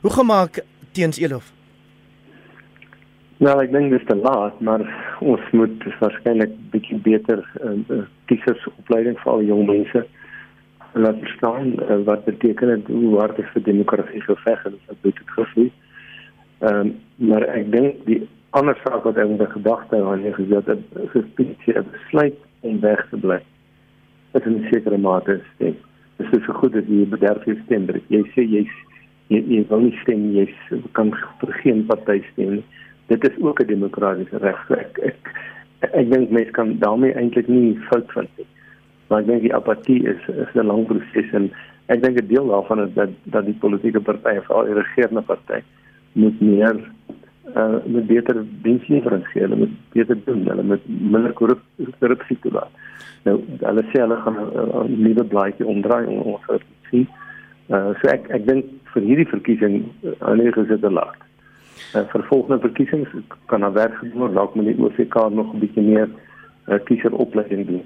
Hoe gemaak teens Elof? Nou, ek dink dis te laat, maar ons moet waarskynlik bietjie beter uh, kiesersopleiding vir al jong mense laat verstaan uh, wat beteken dit hoe hard is vir demokrasie geveg en wat dit gevoel. Ehm um, maar ek dink die ander saak wat ek in die gedagte aan hier gesit het, is gespreek het besluit om weg te bly. Dit is 'n sekere mate stem. Dit is so goed dat jy bederf jy stem, jy sê jy jy, jy wil nie stem, jy kan vir geen party stem dit is ook 'n demokratiese reg. Ek ek ek, ek dink mense kan daarmee eintlik nie fout vind nie. Maar ek dink die apatie is is 'n lang proses en ek dink 'n deel daarvan is dat dat die politieke partye, veral die regerende party, moet meer uh met beter dienslewering gee, hulle moet beter doen, hulle moet minder korrupsie toelaat. Nou hulle sê hulle gaan 'n nuwe blaadjie omdraai om ons te sien. Uh so ek ek dink vir hierdie verkiesing die gesit laat uh, vir volgende verkiesings kan daar werk gedoen word dalk moet die OVK nog 'n bietjie meer uh, kieseropleiding doen.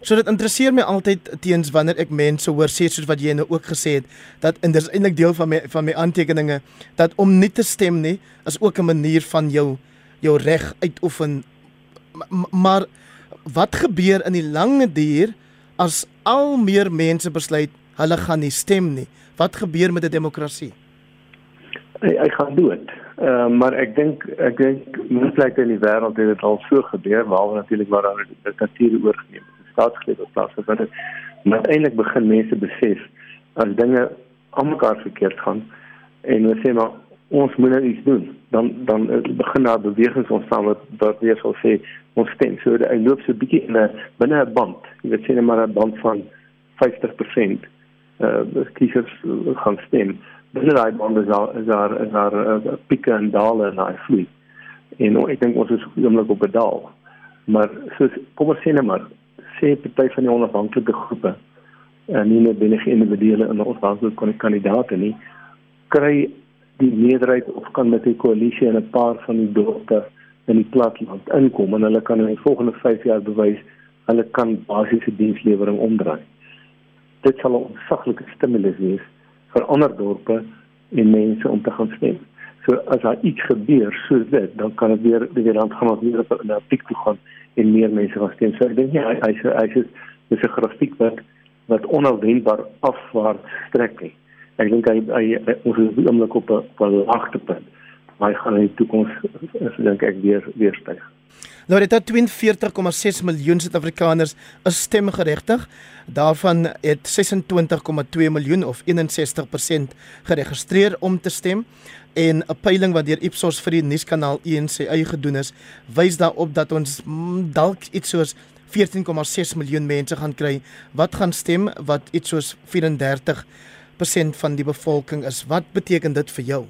So dit interesseer my altyd teens wanneer ek mense hoor sê soos wat jy nou ook gesê het dat en dis eintlik deel van my van my aantekeninge dat om nie te stem nie is ook 'n manier van jou jou reg uitoefen maar wat gebeur in die lange duur as al meer mense besluit hulle gaan nie stem nie wat gebeur met 'n demokrasie hy, hy gaan dood. Uh, maar ek dink ek dink mense in die wêreld het dit al so gebeur waar natuurlik waar daar diktatuur oorgeneem het. Staatsgreep op plaas het. Maar eintlik begin mense besef as dinge almekaar verkeerd gaan en hulle sê maar ons moet nou iets doen. Dan dan uh, begin daar bewegings ontstaan wat wat weer sal sê ons stem. So hy loop so 'n bietjie in 'n binne 'n band. Jy weet sê net maar 'n band van 50% eh uh, kiesers gaan stem binne daai bande is daar is daar is daar uh, pieke en dale in daai vloei. En ek dink ons is oomblik op 'n daal. Maar soos kom ons sê net maar sê party van die onafhanklike groepe en nie net binne individuele in ons aansoek kandidaate nie kry die meerderheid of kan met 'n koalisie en 'n paar van die dorpe in die platteland inkom en hulle kan in die volgende 5 jaar bewys hulle kan basiese dienslewering omdraai. Dit sal 'n ontsaglike stimulus wees vir ander dorpe en mense om te gaan stem. So as daar iets gebeur soos dit, dan kan dit weer die land gaan wat weer op 'n piek toe gaan en meer mense gaan stem. So ek dink ja, hy hy hy is dis 'n grafiek wat wat onverwenbaar afwaarts strek. Nie. Ek dink hy, hy, ons is oomblik op 'n laagtepunt. Maar hy gaan in die toekoms ek dink ek weer weer styg. Nou dit het 42,6 miljoen Suid-Afrikaners is stemgeregtig. Daarvan het 26,2 miljoen of 61% geregistreer om te stem. En 'n peiling wat deur Ipsos vir die nuuskanaal ENCI gedoen is, wys daarop dat ons dalk iets soos 14,6 miljoen mense gaan kry wat gaan stem wat iets soos 34% van die bevolking is. Wat beteken dit vir jou?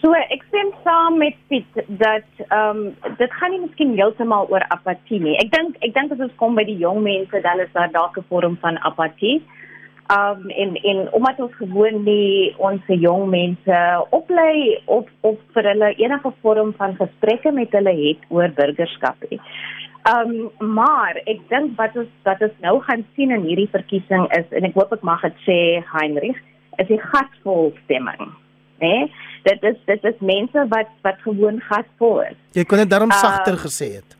So ek stem saam met Piet dat ehm um, dit gaan nie miskien heeltemal oor apatie nie. Ek dink ek dink as ons kom by die jong mense dan is daar dalk 'n vorm van apatie. Ehm um, en en omdat ons gewoon nie ons jong mense oplei of of vir hulle enige vorm van gesprekke met hulle het oor burgerskap nie. Um, maar ek dink wat ons wat ons nou gaan sien in hierdie verkiesing is en ek hoop ek mag dit sê Heinrich is die gasvol stemming. Né? Dit is dit is mense wat wat gewoon gasvol is. Jy kon dit daarom sagter uh, gesê het.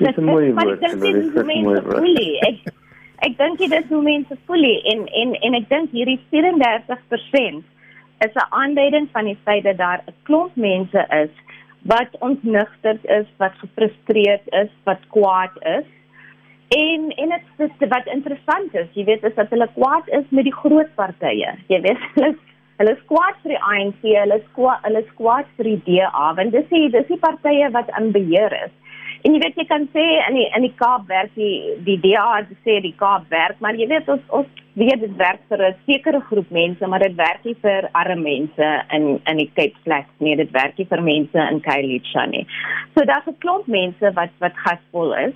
Dis 'n mooi *laughs* woord. Dit is 'n mooi woord. Ek ek dink dit is hoe mense voel en en en ek dink hierdie 34% is 'n aanduiding van die feit dat daar 'n klomp mense is wat ontnigterd is, wat gefrustreerd is, wat kwaad is. En en dit is wat interessant is, jy weet, is dat hulle kwaad is met die groot partye. Jy weet, *laughs* hulle hulle is kwaad vir die ANC, hulle is kwaad, hulle is kwaad vir die DA, want dis die dis die partye wat in beheer is. En jy weet jy kan sê in die in die Kaap werk die die DA het sê die Kaap werk, maar jy weet ons ons weet dit werk vir 'n sekere groep mense, maar dit werk nie vir arme mense in in die Cape Flats nie, dit werk nie vir mense in Khayelitsha nie. So daar's 'n klomp mense wat wat gasvol is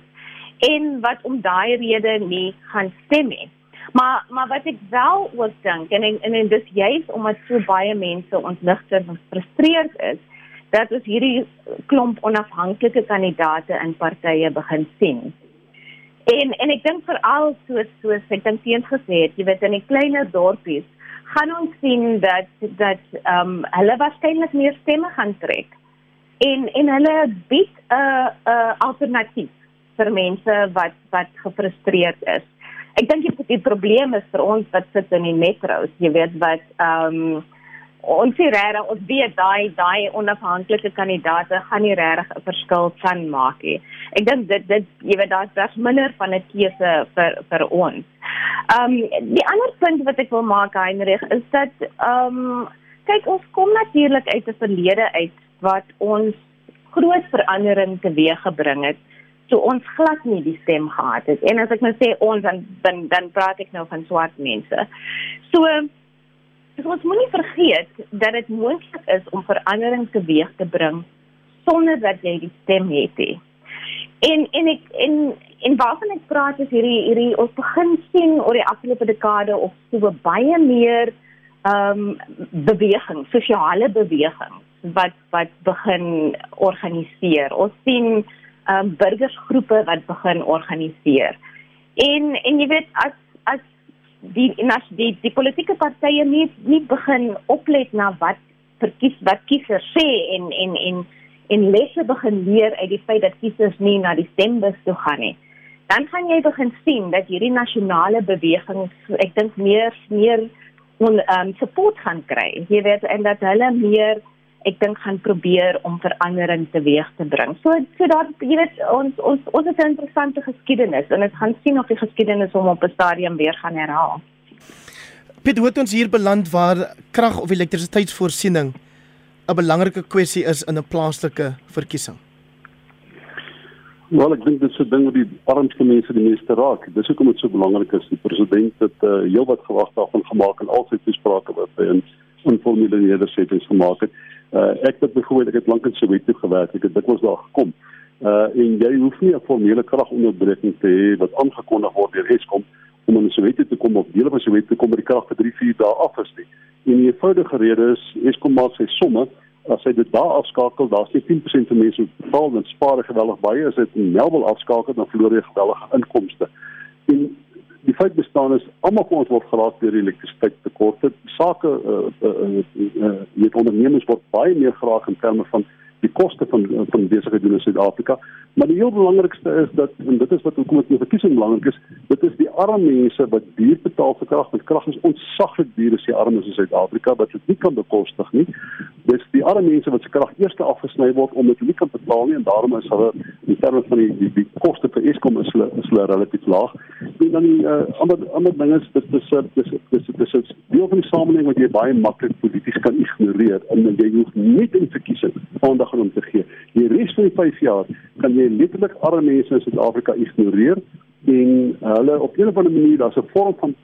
en wat om daai rede nie gaan stem nie. Maar maar wat ek wel ook dink en en, en dis juist omdat so baie mense ontnigter en gefrustreerd is dat ons hierdie klomp onafhanklike kandidate in partye begin sien. En en ek dink veral soos soos ek dink teens gesê het, jy weet in die kleiner dorpies gaan ons sien dat dat ehm um, hulle waarskynlik meer stemme gaan trek. En en hulle bied 'n uh, 'n uh, alternatief vir mense wat wat gefrustreerd is. Ek dink die, die probleem is vir ons wat sit in die metros, jy weet wat ehm um, ons sien regtig ons weet daai daai onafhanklike kandidaate gaan nie regtig 'n verskil kan maak nie. Ek dink dit dit jy weet daar's daar's minder van 'n keuse vir vir ons. Ehm um, die ander punt wat ek wil maak Heinrich is dat ehm um, kyk ons kom natuurlik uit 'n verlede uit wat ons groot verandering teweeggebring het so ons glad nie die stem gehad het. En as ek nou sê ons dan dan, dan praat ek nou van swart mense. So So ons moenie vergeet dat dit moontlik is om verandering teweeg te bring sonder dat jy die stem het nie. En en ek en en waarvan ek praat is hierdie hierdie ons begin sien oor die afgelope dekade of so baie meer ehm um, beweging, sosiale beweging wat wat begin organiseer. Ons sien ehm um, burgersgroepe wat begin organiseer. En en jy weet as as die die die politieke partye nie nie begin oplet na wat verkies wat kiesers sê en en en en lesse begin leer uit die feit dat kiesers nie na die stembus toe gaan nie. Dan gaan jy begin sien dat hierdie nasionale bewegings ek dink meer meer on um support gaan kry. Jy weet en dat hulle meer ek dink gaan probeer om verandering teweeg te bring. So so daar jy weet ons ons ons het 'n interessante geskiedenis en dit gaan sien of die geskiedenis hom op 'n stadium weer gaan herhaal. Piet, hoe het ons hier beland waar krag of elektrisiteitsvoorsiening 'n belangrike kwessie is in 'n plaaslike verkiesing? Wel, ek dink dit is 'n ding wat die armste mense die meeste raak. Dis hoekom dit so belangrik is. Die president het uh, heelwat gewag daarvan gemaak en al sy toesprake wat hy in informele nedersettings gemaak het. Uh ek het byvoorbeeld ek het lank in Soweto gewerk. Ek het dikwels daar gekom. Uh en jy hoef nie 'n formele kragonderbreking te hê wat aangekondig word deur Eskom om in Soweto te kom of dele van Soweto te kom met die krag vir 3, 4 dae af is nie. En die eenvoudige rede is Eskom maak sy somme as hy dit daar afskakel, daar's nie 10% van mense wat betaal en spaar geweldig baie as dit in Melville afskakel dan verloor jy geweldige inkomste. En feit bestaan is almal van ons word geraak deur elektrisiteitstekorte. Sake uh, uh, uh, uh, met ondernemings word baie meer geraak in terme van die koste van van besigheid doen in Suid-Afrika. Maar die heel belangrikste is dat en dit is wat hoekom dit 'n verkiesing belangrik is, dit is die arme mense wat duur betaal vir krag. Want krag is ontsaglik duur as jy arm is in Suid-Afrika wat dit nie kan bekostig nie. Dis die arme mense wat se krag eers afgesny word om dit nie kan betaal nie en daarom is hulle in terme van die die, die koste vir Eskom is hulle is hulle relatief laag. En dan die uh, ander ander ding is dit is dis dis dis is deel van die samelewing wat jy baie maklik polities kan ignoreer en jy hoef nie in verkiesing aandag gaan om te gee. Die res van die 5 jaar kan jy letterlik arme mense in Suid-Afrika ignoreer en hulle op 'n of ander manier daar's 'n vorm van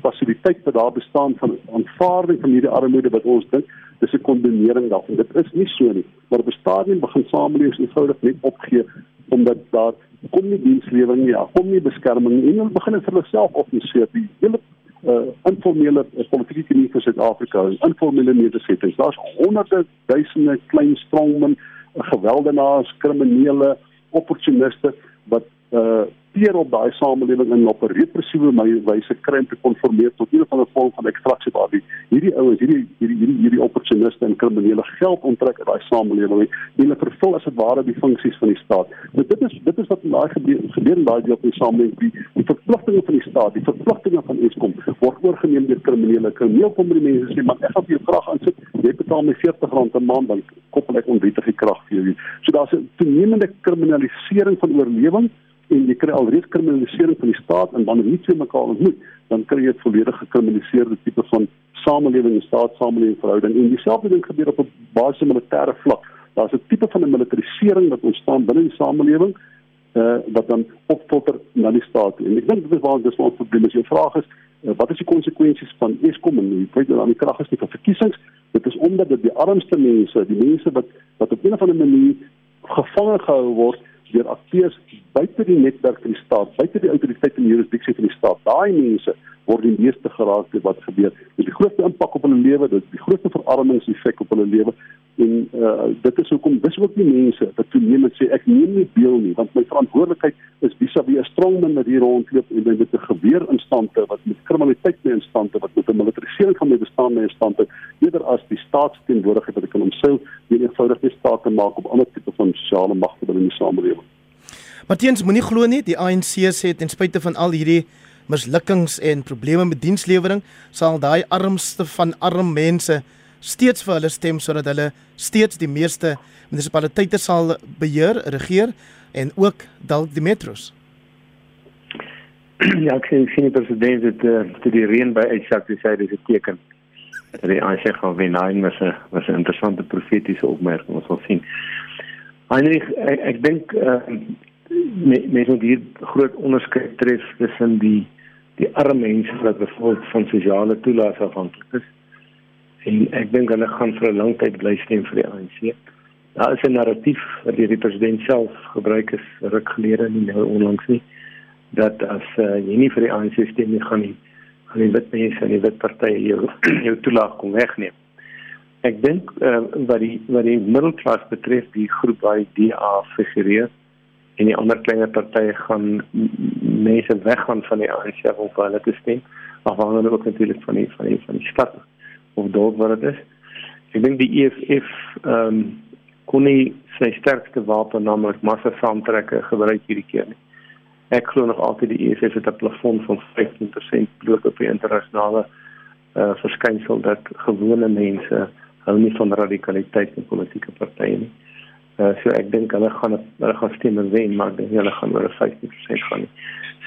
fasiliteit wat daar bestaan van aanvaarding van hierdie armoede wat ons dink dis 'n kondonering daarvan. Dit is nie so nie, maar op 'n stadium begin samelewings eenvoudig net opgee omdat daar kom nie dienslewering nie, kom nie beskerming nie en hulle begin vir hulself opneem die hele uh, informele uh, politieke nie vir Suid-Afrika, informele nedersettings. Daar's honderde duisende klein strongmen, uh, geweldenaars, kriminele, opportuniste wat uh eksploiteer op daai samelewing en op 'n repressiewe wyse kry om te konformeer tot een van 'n vorm van ekstraksie waar die hierdie ouens hierdie hierdie hierdie hierdie opportuniste en kriminele geld onttrek uit daai samelewing en hulle vervul as dit ware die funksies van die staat. Nou dit is dit is wat in daai gebeur gebeur in daai deel van die samelewing die, die verpligtinge van die staat, die verpligtinge van Eskom word oorgeneem deur kriminele. Krimineel kom die mense sê maar ek gaan vir jou krag aansit. Jy betaal my R40 'n maand dan koppel ek onwettige krag vir jou. So daar's 'n toenemende kriminalisering van oorlewing en jy kry alreeds kriminalisering van die staat en dan nie twee mekaar ontmoet, dan kry jy 'n volledig gekriminaliseerde tipe van samelewing en staat-samelewing verhouding. En dieselfde ding gebeur op 'n basiese militêre vlak. Daar's 'n tipe van 'n militarisering wat ontstaan binne die samelewing uh wat dan opvolter na die staat. En ek dink dit is waar dis ons probleem is. Jou vraag is uh, wat is die konsekwensies van Eskom en die feit dat aan die krag is nie vir verkiesings? Dit is omdat dit die armste mense, die mense wat wat op 'n of ander manier gevange gehou word deur akteurs buite die netwerk van die staat, buite die autoriteit en jurisdiksie van die staat. Daai mense word die meeste geraak deur wat gebeur. Dit is die grootste impak op hulle lewe, dit is die grootste verarmingseffek op hulle lewe en uh, dit is hoekom dis ook die mense wat toenemend sê ek neem nie deel nie want my verantwoordelikheid is vis-à-vis 'n strongman wat hier rondloop en met 'n geweer instande wat met kriminaliteit mee instande wat met 'n militarisering van my bestaan mee instande eerder as die staatsteenwoordigheid wat ek kan omseil die eenvoudig die staat te maak op ander tipe van sosiale magte binne die samelewing. Martiens moenie glo nie die ANC sê ten spyte van al hierdie mislukkings en probleme met dienslewering sal daai armste van arm mense steeds vir hulle stem sodat hulle steeds die meeste munisipaliteite sal beheer, regeer en ook dalk die metros. *clears throat* Ja, ek sien sien die president het uh, die reën by uitsak dis hy dis 'n teken. Dat hy aansig gaan wen hy was 'n was 'n interessante profetiese opmerking ons wil sien. Heinrich ek, ek dink uh, mense moet hier groot onderskeid tref tussen die die arme mense wat bevolk van sosiale toelaas afhanklik is en ek dink hulle gaan vir 'n lang tyd bly stem vir die ANC. Daar is 'n narratief wat deur die president self gebruik is ruk gelede nie nou onlangs nie dat as uh, jy nie vir die ANC stem nie gaan nie gaan die wit mense en die wit partye jou *clears throat* jou toelaag kom wegneem. Ek dink uh, wat die wat die middelklas betref die groep waar die DA figureer en die ander kleiner partye gaan mense weggaan van die ANC of hulle te stem afhangende ook natuurlik van die van die van die stad of dorp wat dit is. Ek dink die EFF ehm um, kon nie sy sterkste wapen naamlik massa saamtrekke gebruik hierdie keer nie. Ek glo nog altyd die EFF het 'n plafon van 15% bloot op die internasionale uh eh, verskynsel dat gewone mense hou nie van radikaliteit in politieke partye nie. Uh so ek dink hulle gaan hulle gaan stem en wen, maar dink hulle gaan oor 15% gaan nie.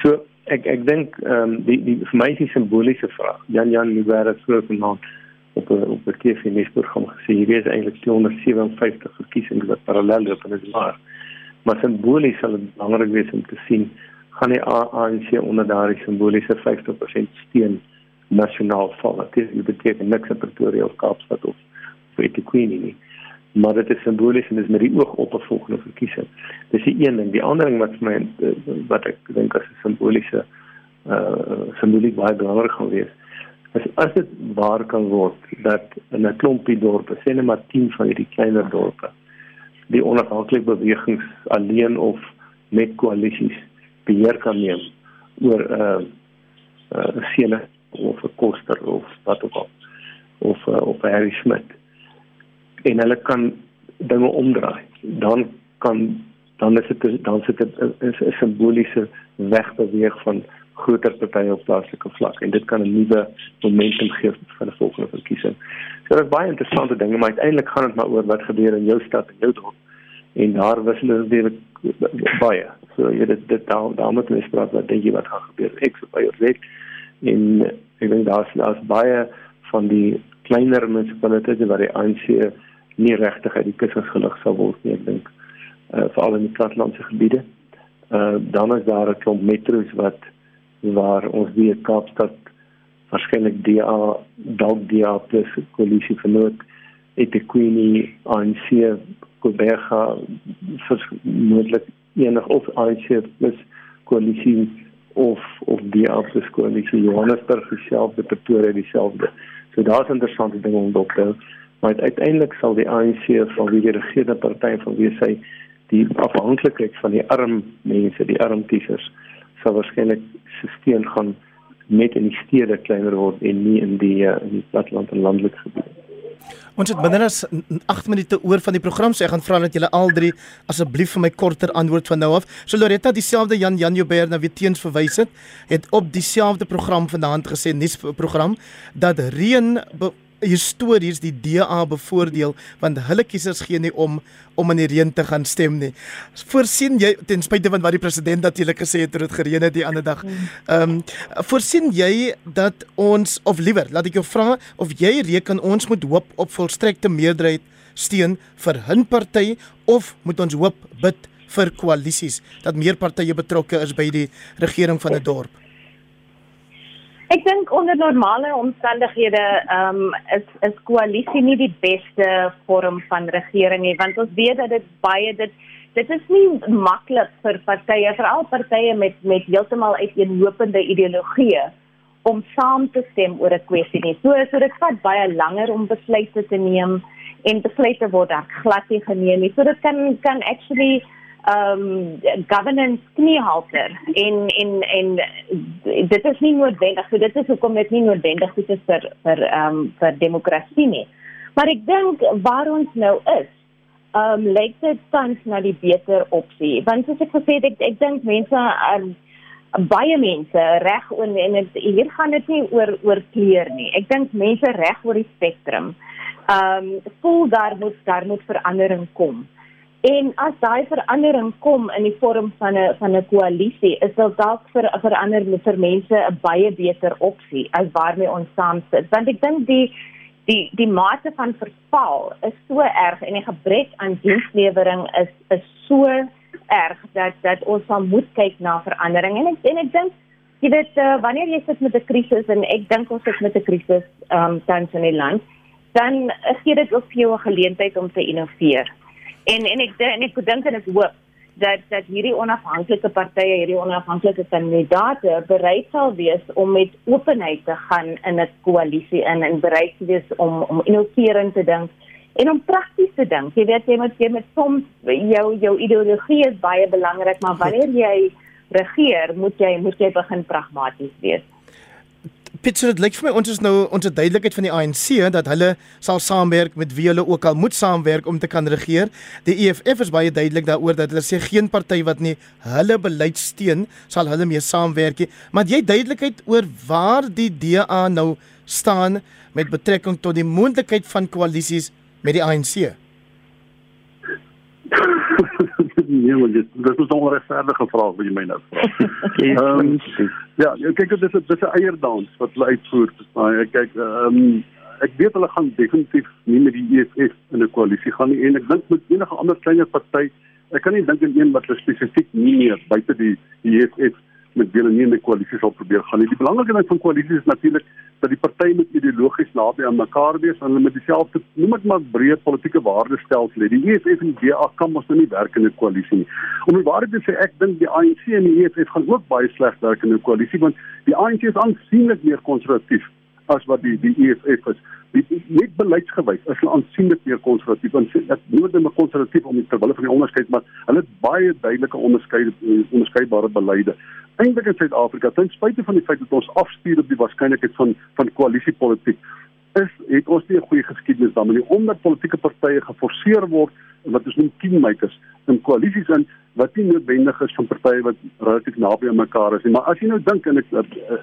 So ek ek dink ehm um, die die vir my is die simboliese vraag. Jan Jan Lubera vroeër vanaand op 'n op 'n TV-nuusprogram gesê hier is eintlik 257 verkiesings wat parallel loop en dit is waar. Maar simbolies sal dit belangrik wees om te sien gaan die ANC onder daardie simboliese 50% steun nasionaal val. Dit beteken niks in Pretoria of Kaapstad of eThekwini nie. Maar dit is simbolies en dit is met die oog op 'n volgende verkiesing. Dis die een ding. Die ander ding wat vir my wat ek dink as 'n simboliese uh simboliek baie belangrik gaan wees is as dit waar kan word dat in 'n klompie dorpe, sê net maar 10 van hierdie kleiner dorpe, die onafhanklike bewegings alleen of met koalisies beheer kan neem oor 'n uh, 'n uh, sene of 'n koster of wat ook al of uh, of Harry Smith en hulle kan dinge omdraai. Dan kan dan is dit dan sit dit 'n simboliese wegbeweeg van groter partye op plaaslike vlak en dit kan 'n nuwe momentum gee vir 'n volgende verkiesing. So dit is baie interessante dinge, maar uiteindelik gaan dit maar oor wat gebeur in jou stad en jou dorp. En daar wissel dit weer baie. So jy dit dit daar daar moet mens praat wat dink jy wat gaan gebeur? Ek sou baie sê en ek dink daar's daar's baie van die kleiner munisipaliteite waar die ANC nie regtig uit die kussings gelig sal word nie, ek dink. Uh veral in die plattelandse gebiede. Uh dan is daar 'n klomp metro's wat waar ons weet Kaapstad waarskynlik DA dalk DA plus koalisie vernoot eThekwini ANC Kobega vermoedelik enig of ANC plus koalisie of of DA plus koalisie Johannesburg dieselfde Pretoria dieselfde. So daar's interessante dinge om dop te maar uiteindelik sal die ANC van wie die regerende party van wie sy die afhanklikheid van die arm mense die arm kiesers sal waarskynlik se steun gaan net in die stede kleiner word en nie in die uh, in die platteland en landelike gebiede. Ons het binne as 8 minute oor van die program, so ek gaan vra dat julle al drie asseblief vir my korter antwoord van nou af. So Loretta, dieselfde Jan Jan Joubert na wie teens verwys het, het op dieselfde program vanaand gesê, nuusprogram, dat reën histories die DA bevoordeel want hulle kiesers gee nie om om in die reën te gaan stem nie. Voorsien jy ten spyte van wat die president natuurlik gesê het oor dit gereën het die ander dag. Ehm um, voorsien jy dat ons of liewer laat ek jou vra of jy reken ons moet hoop op volstrekte meerderheid steun vir 'n party of moet ons hoop bid vir koalisies dat meer partye betrokke is by die regering van 'n dorp? Ek dink onder normale omstandighede ehm um, is is koalisie nie die beste vorm van regering nie want ons weet dat dit baie dit dit is nie maklik vir partye veral partye met met heeltemal uiteenlopende ideologieë om saam te stem oor 'n kwessie nie. So so dit vat baie langer om besluite te neem en besluite word dan glad nie geneem nie. So dit kan kan actually um governance kniehalter. En en en dit is nie noodwendig so dit is hoekom dit nie noodwendig is vir vir um vir demokrasie nie. Maar ek dink waar ons nou is um lyk dit tans na die beter opsie. Want soos ek gesê het ek, ek dink mense um, baie mense reg en en het, hier gaan dit nie oor oor kleur nie. Ek dink mense reg oor die spektrum. Um voel daar moet daar moet verandering kom En as daai verandering kom in die vorm van 'n van 'n koalisie, is dit dalk vir verander vir mense 'n baie beter opsie as waarmee ons saam sit. Want ek dink die die die mate van verval is so erg en die gebrek aan dienslewering is is so erg dat dat ons sal moet kyk na verandering. En ek en ek dink jy weet uh, wanneer jy sit met 'n krisis en ek dink ons sit met 'n krisis um tans in die land, dan gee dit ook vir jou 'n geleentheid om te innoveer. En en ek en ek dink en ek hoop dat dat hierdie onafhanklike partye, hierdie onafhanklike kandidaate bereid sal wees om met openheid te gaan in 'n koalisie in en bereid te wees om om innoverend te dink en om prakties te dink. Jy weet jy moet jy met soms jou jou ideologie is baie belangrik, maar wanneer jy regeer, moet jy moet jy begin pragmaties wees. Pieter, dit lyk vir my ons is nou ons het duidelikheid van die ANC dat hulle sal saamwerk met wie hulle ook al moet saamwerk om te kan regeer. Die EFF is baie duidelik daaroor dat hulle sê geen party wat nie hulle beleid steun sal hulle mee saamwerk nie. Maar jy duidelikheid oor waar die DA nou staan met betrekking tot die moontlikheid van koalisies met die ANC. *laughs* nee, maar dit dis 'n onregverdige vraag wat jy my nou vra. *laughs* Ehm ja, kyk dit is dit is 'n eierdans wat hulle uitvoer. Maar kyk ehm um, ek weet hulle gaan definitief nie met die EFF in 'n koalisie gaan nie en ek dink met enige ander kleiner party, ek kan nie dink aan een wat spesifiek nie meer buite die EFF met wie hulle nie in 'n koalisie sal probeer gaan nie. Die belangrike ding van koalisies is natuurlik dat die partye moet ideologies naby aan mekaar wees en hulle met dieselfde noem ek maar breë politieke waardestelsel hê. Die EFF en die DA kan mos nou nie werk in 'n koalisie nie. Om die waarheid te sê, ek dink die ANC en die EFF gaan ook baie sleg werk in 'n koalisie want die ANC is aansienlik meer konservatief as wat die die EFF is. Die net beleidsgewys is hulle aansienlik meer konservatief en ek noem dit 'n konservatief om terwyl hulle van die onderskeid maar hulle het baie duidelike onderskeid onderskeidbare beleide eintlik in Suid-Afrika ten spyte van die feit dat ons afstuur op die waarskynlikheid van van koalisiepolitiek is het ons nie 'n goeie geskiedenis daarmee omdat politieke partye geforseer word wat ons noem kingmakers in koalisies in wat nie noodwendig is van partye wat relatief naby aan mekaar is nie. Maar as jy nou dink en ek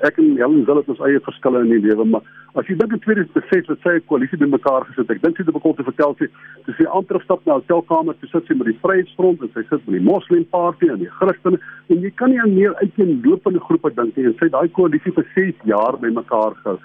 ek en Helen wil het ons eie verskille in die lewe, maar as jy dink in 2006 wat sy 'n koalisie bymekaar gesit, ek dink sy het bekom te vertel sy sy sê amper stap na 'n hotelkamer te sit sy met die Vryheidsfront en sy sit met die Moslem Party en die Christene en jy kan nie aan meer uiteenlopende groepe dink nie. En sy het daai koalisie vir 6 jaar bymekaar gehou.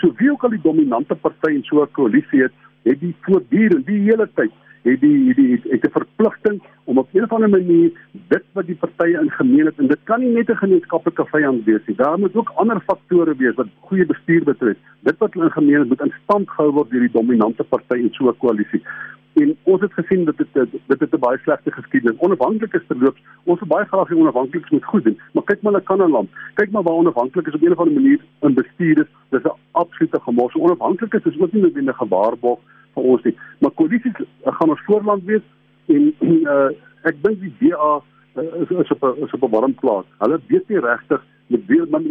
So wie ook al die dominante party in so 'n koalisie het, het die voortdurend die hele tyd het die die het, het 'n verpligting om op 'n of ander manier dit wat die partye in gemeen het en dit kan nie net 'n gemeenskaplike vyand wees nie. Daar moet ook ander faktore wees wat goeie bestuur betref. Dit wat hulle in gemeen het moet in stand gehou word deur die dominante party in so 'n koalisie. En ons het gesien dat dit dit het 'n baie slegte geskiedenis. Onafhanklik is verloops. Ons baie graag hê onafhanklik moet goed doen. Maar kyk maar na Kanaland. Kyk maar waar onafhanklik is op 'n of ander manier in bestuur is. Dis 'n absolute gemors. Onafhanklik is ook nie noodwendig gewaarborg vir ons nie. Maar koalisies uh, gaan ons voorland wees en uh, *clears throat* ek dink die DA is is op 'n is op 'n warm plaas. Hulle weet nie regtig met wie man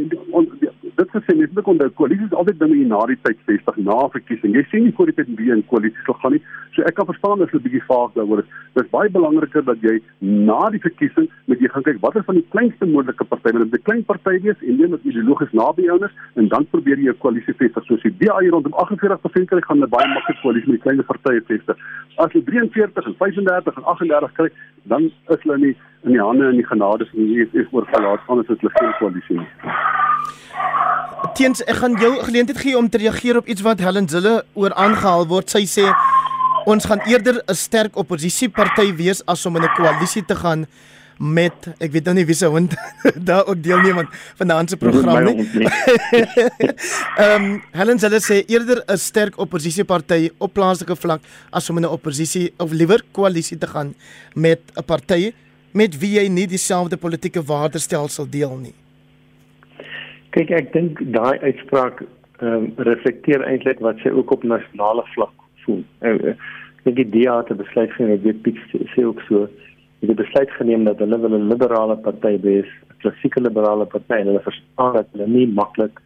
dit gesê mens moet onthou koalisies is altyd dinge na die tyd vestig na verkiesing. Jy sien nie voor die tyd wie in koalisies sal gaan nie. So ek kan verstaan as 'n bietjie vaag daaroor. Dit is baie belangriker dat jy na die verkiesing moet jy gaan kyk watter van die kleinste moontlike partye wil 'n klein party wees en een wat ideologies naby jou is en dan probeer jy 'n koalisie vestig soos die DA hier rondom 48% kry gaan 'n baie maklike koalisie met die klein partye vestig. As jy 43 en 35 en 38 kry, dan is hulle nie in die hande en die genade van die EFF oorgelaat anders is hulle geen koalisie nie. Teens, ek gaan jou geleentheid gee om te reageer op iets wat Helen Zille oor aangehaal word. Sy sê ons gaan eerder 'n sterk oppositieparty wees as om in 'n koalisie te gaan met ek weet nou nie wie se hond *laughs* daar ook deelneem aan vanaand se program nie. *laughs* Ehm um, Helen Zille sê eerder 'n sterk oppositieparty op plaaslike vlak as om in 'n oppositie of liewer koalisie te gaan met 'n party met wie jy nie dieselfde politieke waardestelsel deel nie. Kyk, ek dink daai uitspraak ehm um, reflekteer eintlik wat sy ook op nasionale vlak voel. Uh, ek dink die DA het besluit geneem, ek weet Piet sê ook so, het besluit geneem dat hulle wil 'n liberale party wees, 'n klassieke liberale party en hulle verstaan dat hulle nie maklik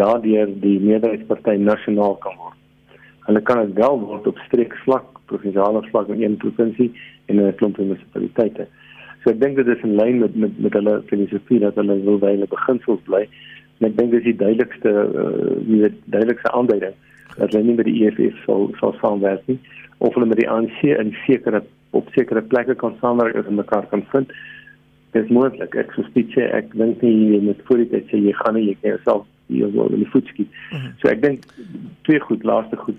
daardeur die meerderheidsparty nasionaal kan word. Hulle kan dit wel word op streeksvlak, provinsiale vlak in een provinsie en in 'n klomp munisipaliteite. So ek dink dit is in lyn met met met hulle filosofie dat hulle wil by hulle beginsels bly. En ek dink dis die duidelikste uh, die duidelikste aanduiding dat hulle nie met die EFF sal sal saamwerk nie of hulle met die ANC in sekere op sekere plekke kan saamwerk en mekaar kan vind. Dit is moontlik. Ek sou sê ek dink nie jy moet voor die tyd sê jy gaan nie jy kan jouself hier wel in die voet skiet. Mm -hmm. So ek dink twee goed, laaste goed.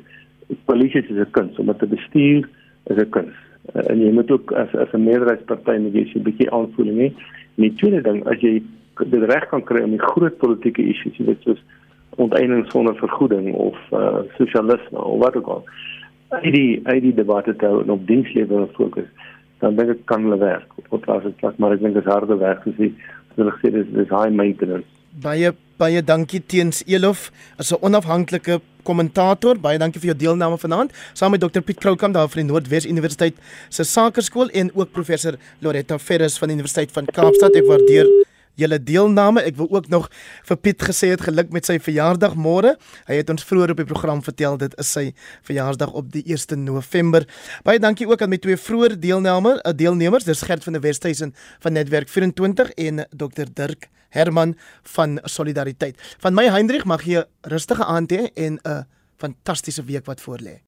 Polisie is 'n kuns om te bestuur is 'n kuns. Uh, en jy moet ook as as 'n meerderheidsparty moet jy 'n bietjie aanvoeling hê. En die tweede ding, as jy dit reg kan kry om die groot politieke issues, jy weet soos onteiening sonder vergoeding of uh, sosialisme of wat ook al, uit die debatte te hou en op dienslewering fokus, dan dink ek kan hulle werk. Op plaas het plek, maar ek dink dit is harde werk soos jy hulle gesê dis dis high maintenance. Baie baie dankie teens Elof as 'n onafhanklike kommentator. Baie dankie vir jou deelname vanaand. Saam met Dr Piet Kroukamp daar van die Noordwes Universiteit se Sakeskool en ook professor Loretta Ferris van die Universiteit van Kaapstad. Ek waardeer julle deelname. Ek wil ook nog vir Piet gesê het geluk met sy verjaardag môre. Hy het ons vroeër op die program vertel dit is sy verjaarsdag op die 1 November. Baie dankie ook aan my twee vroeër deelnemers, 'n deelnemers, dis Gert van der Westhuizen van Netwerk 24 en Dr Dirk Herman van Solidariteit. Van my Hendrik mag jy 'n rustige aand hê en 'n fantastiese week wat voorlê.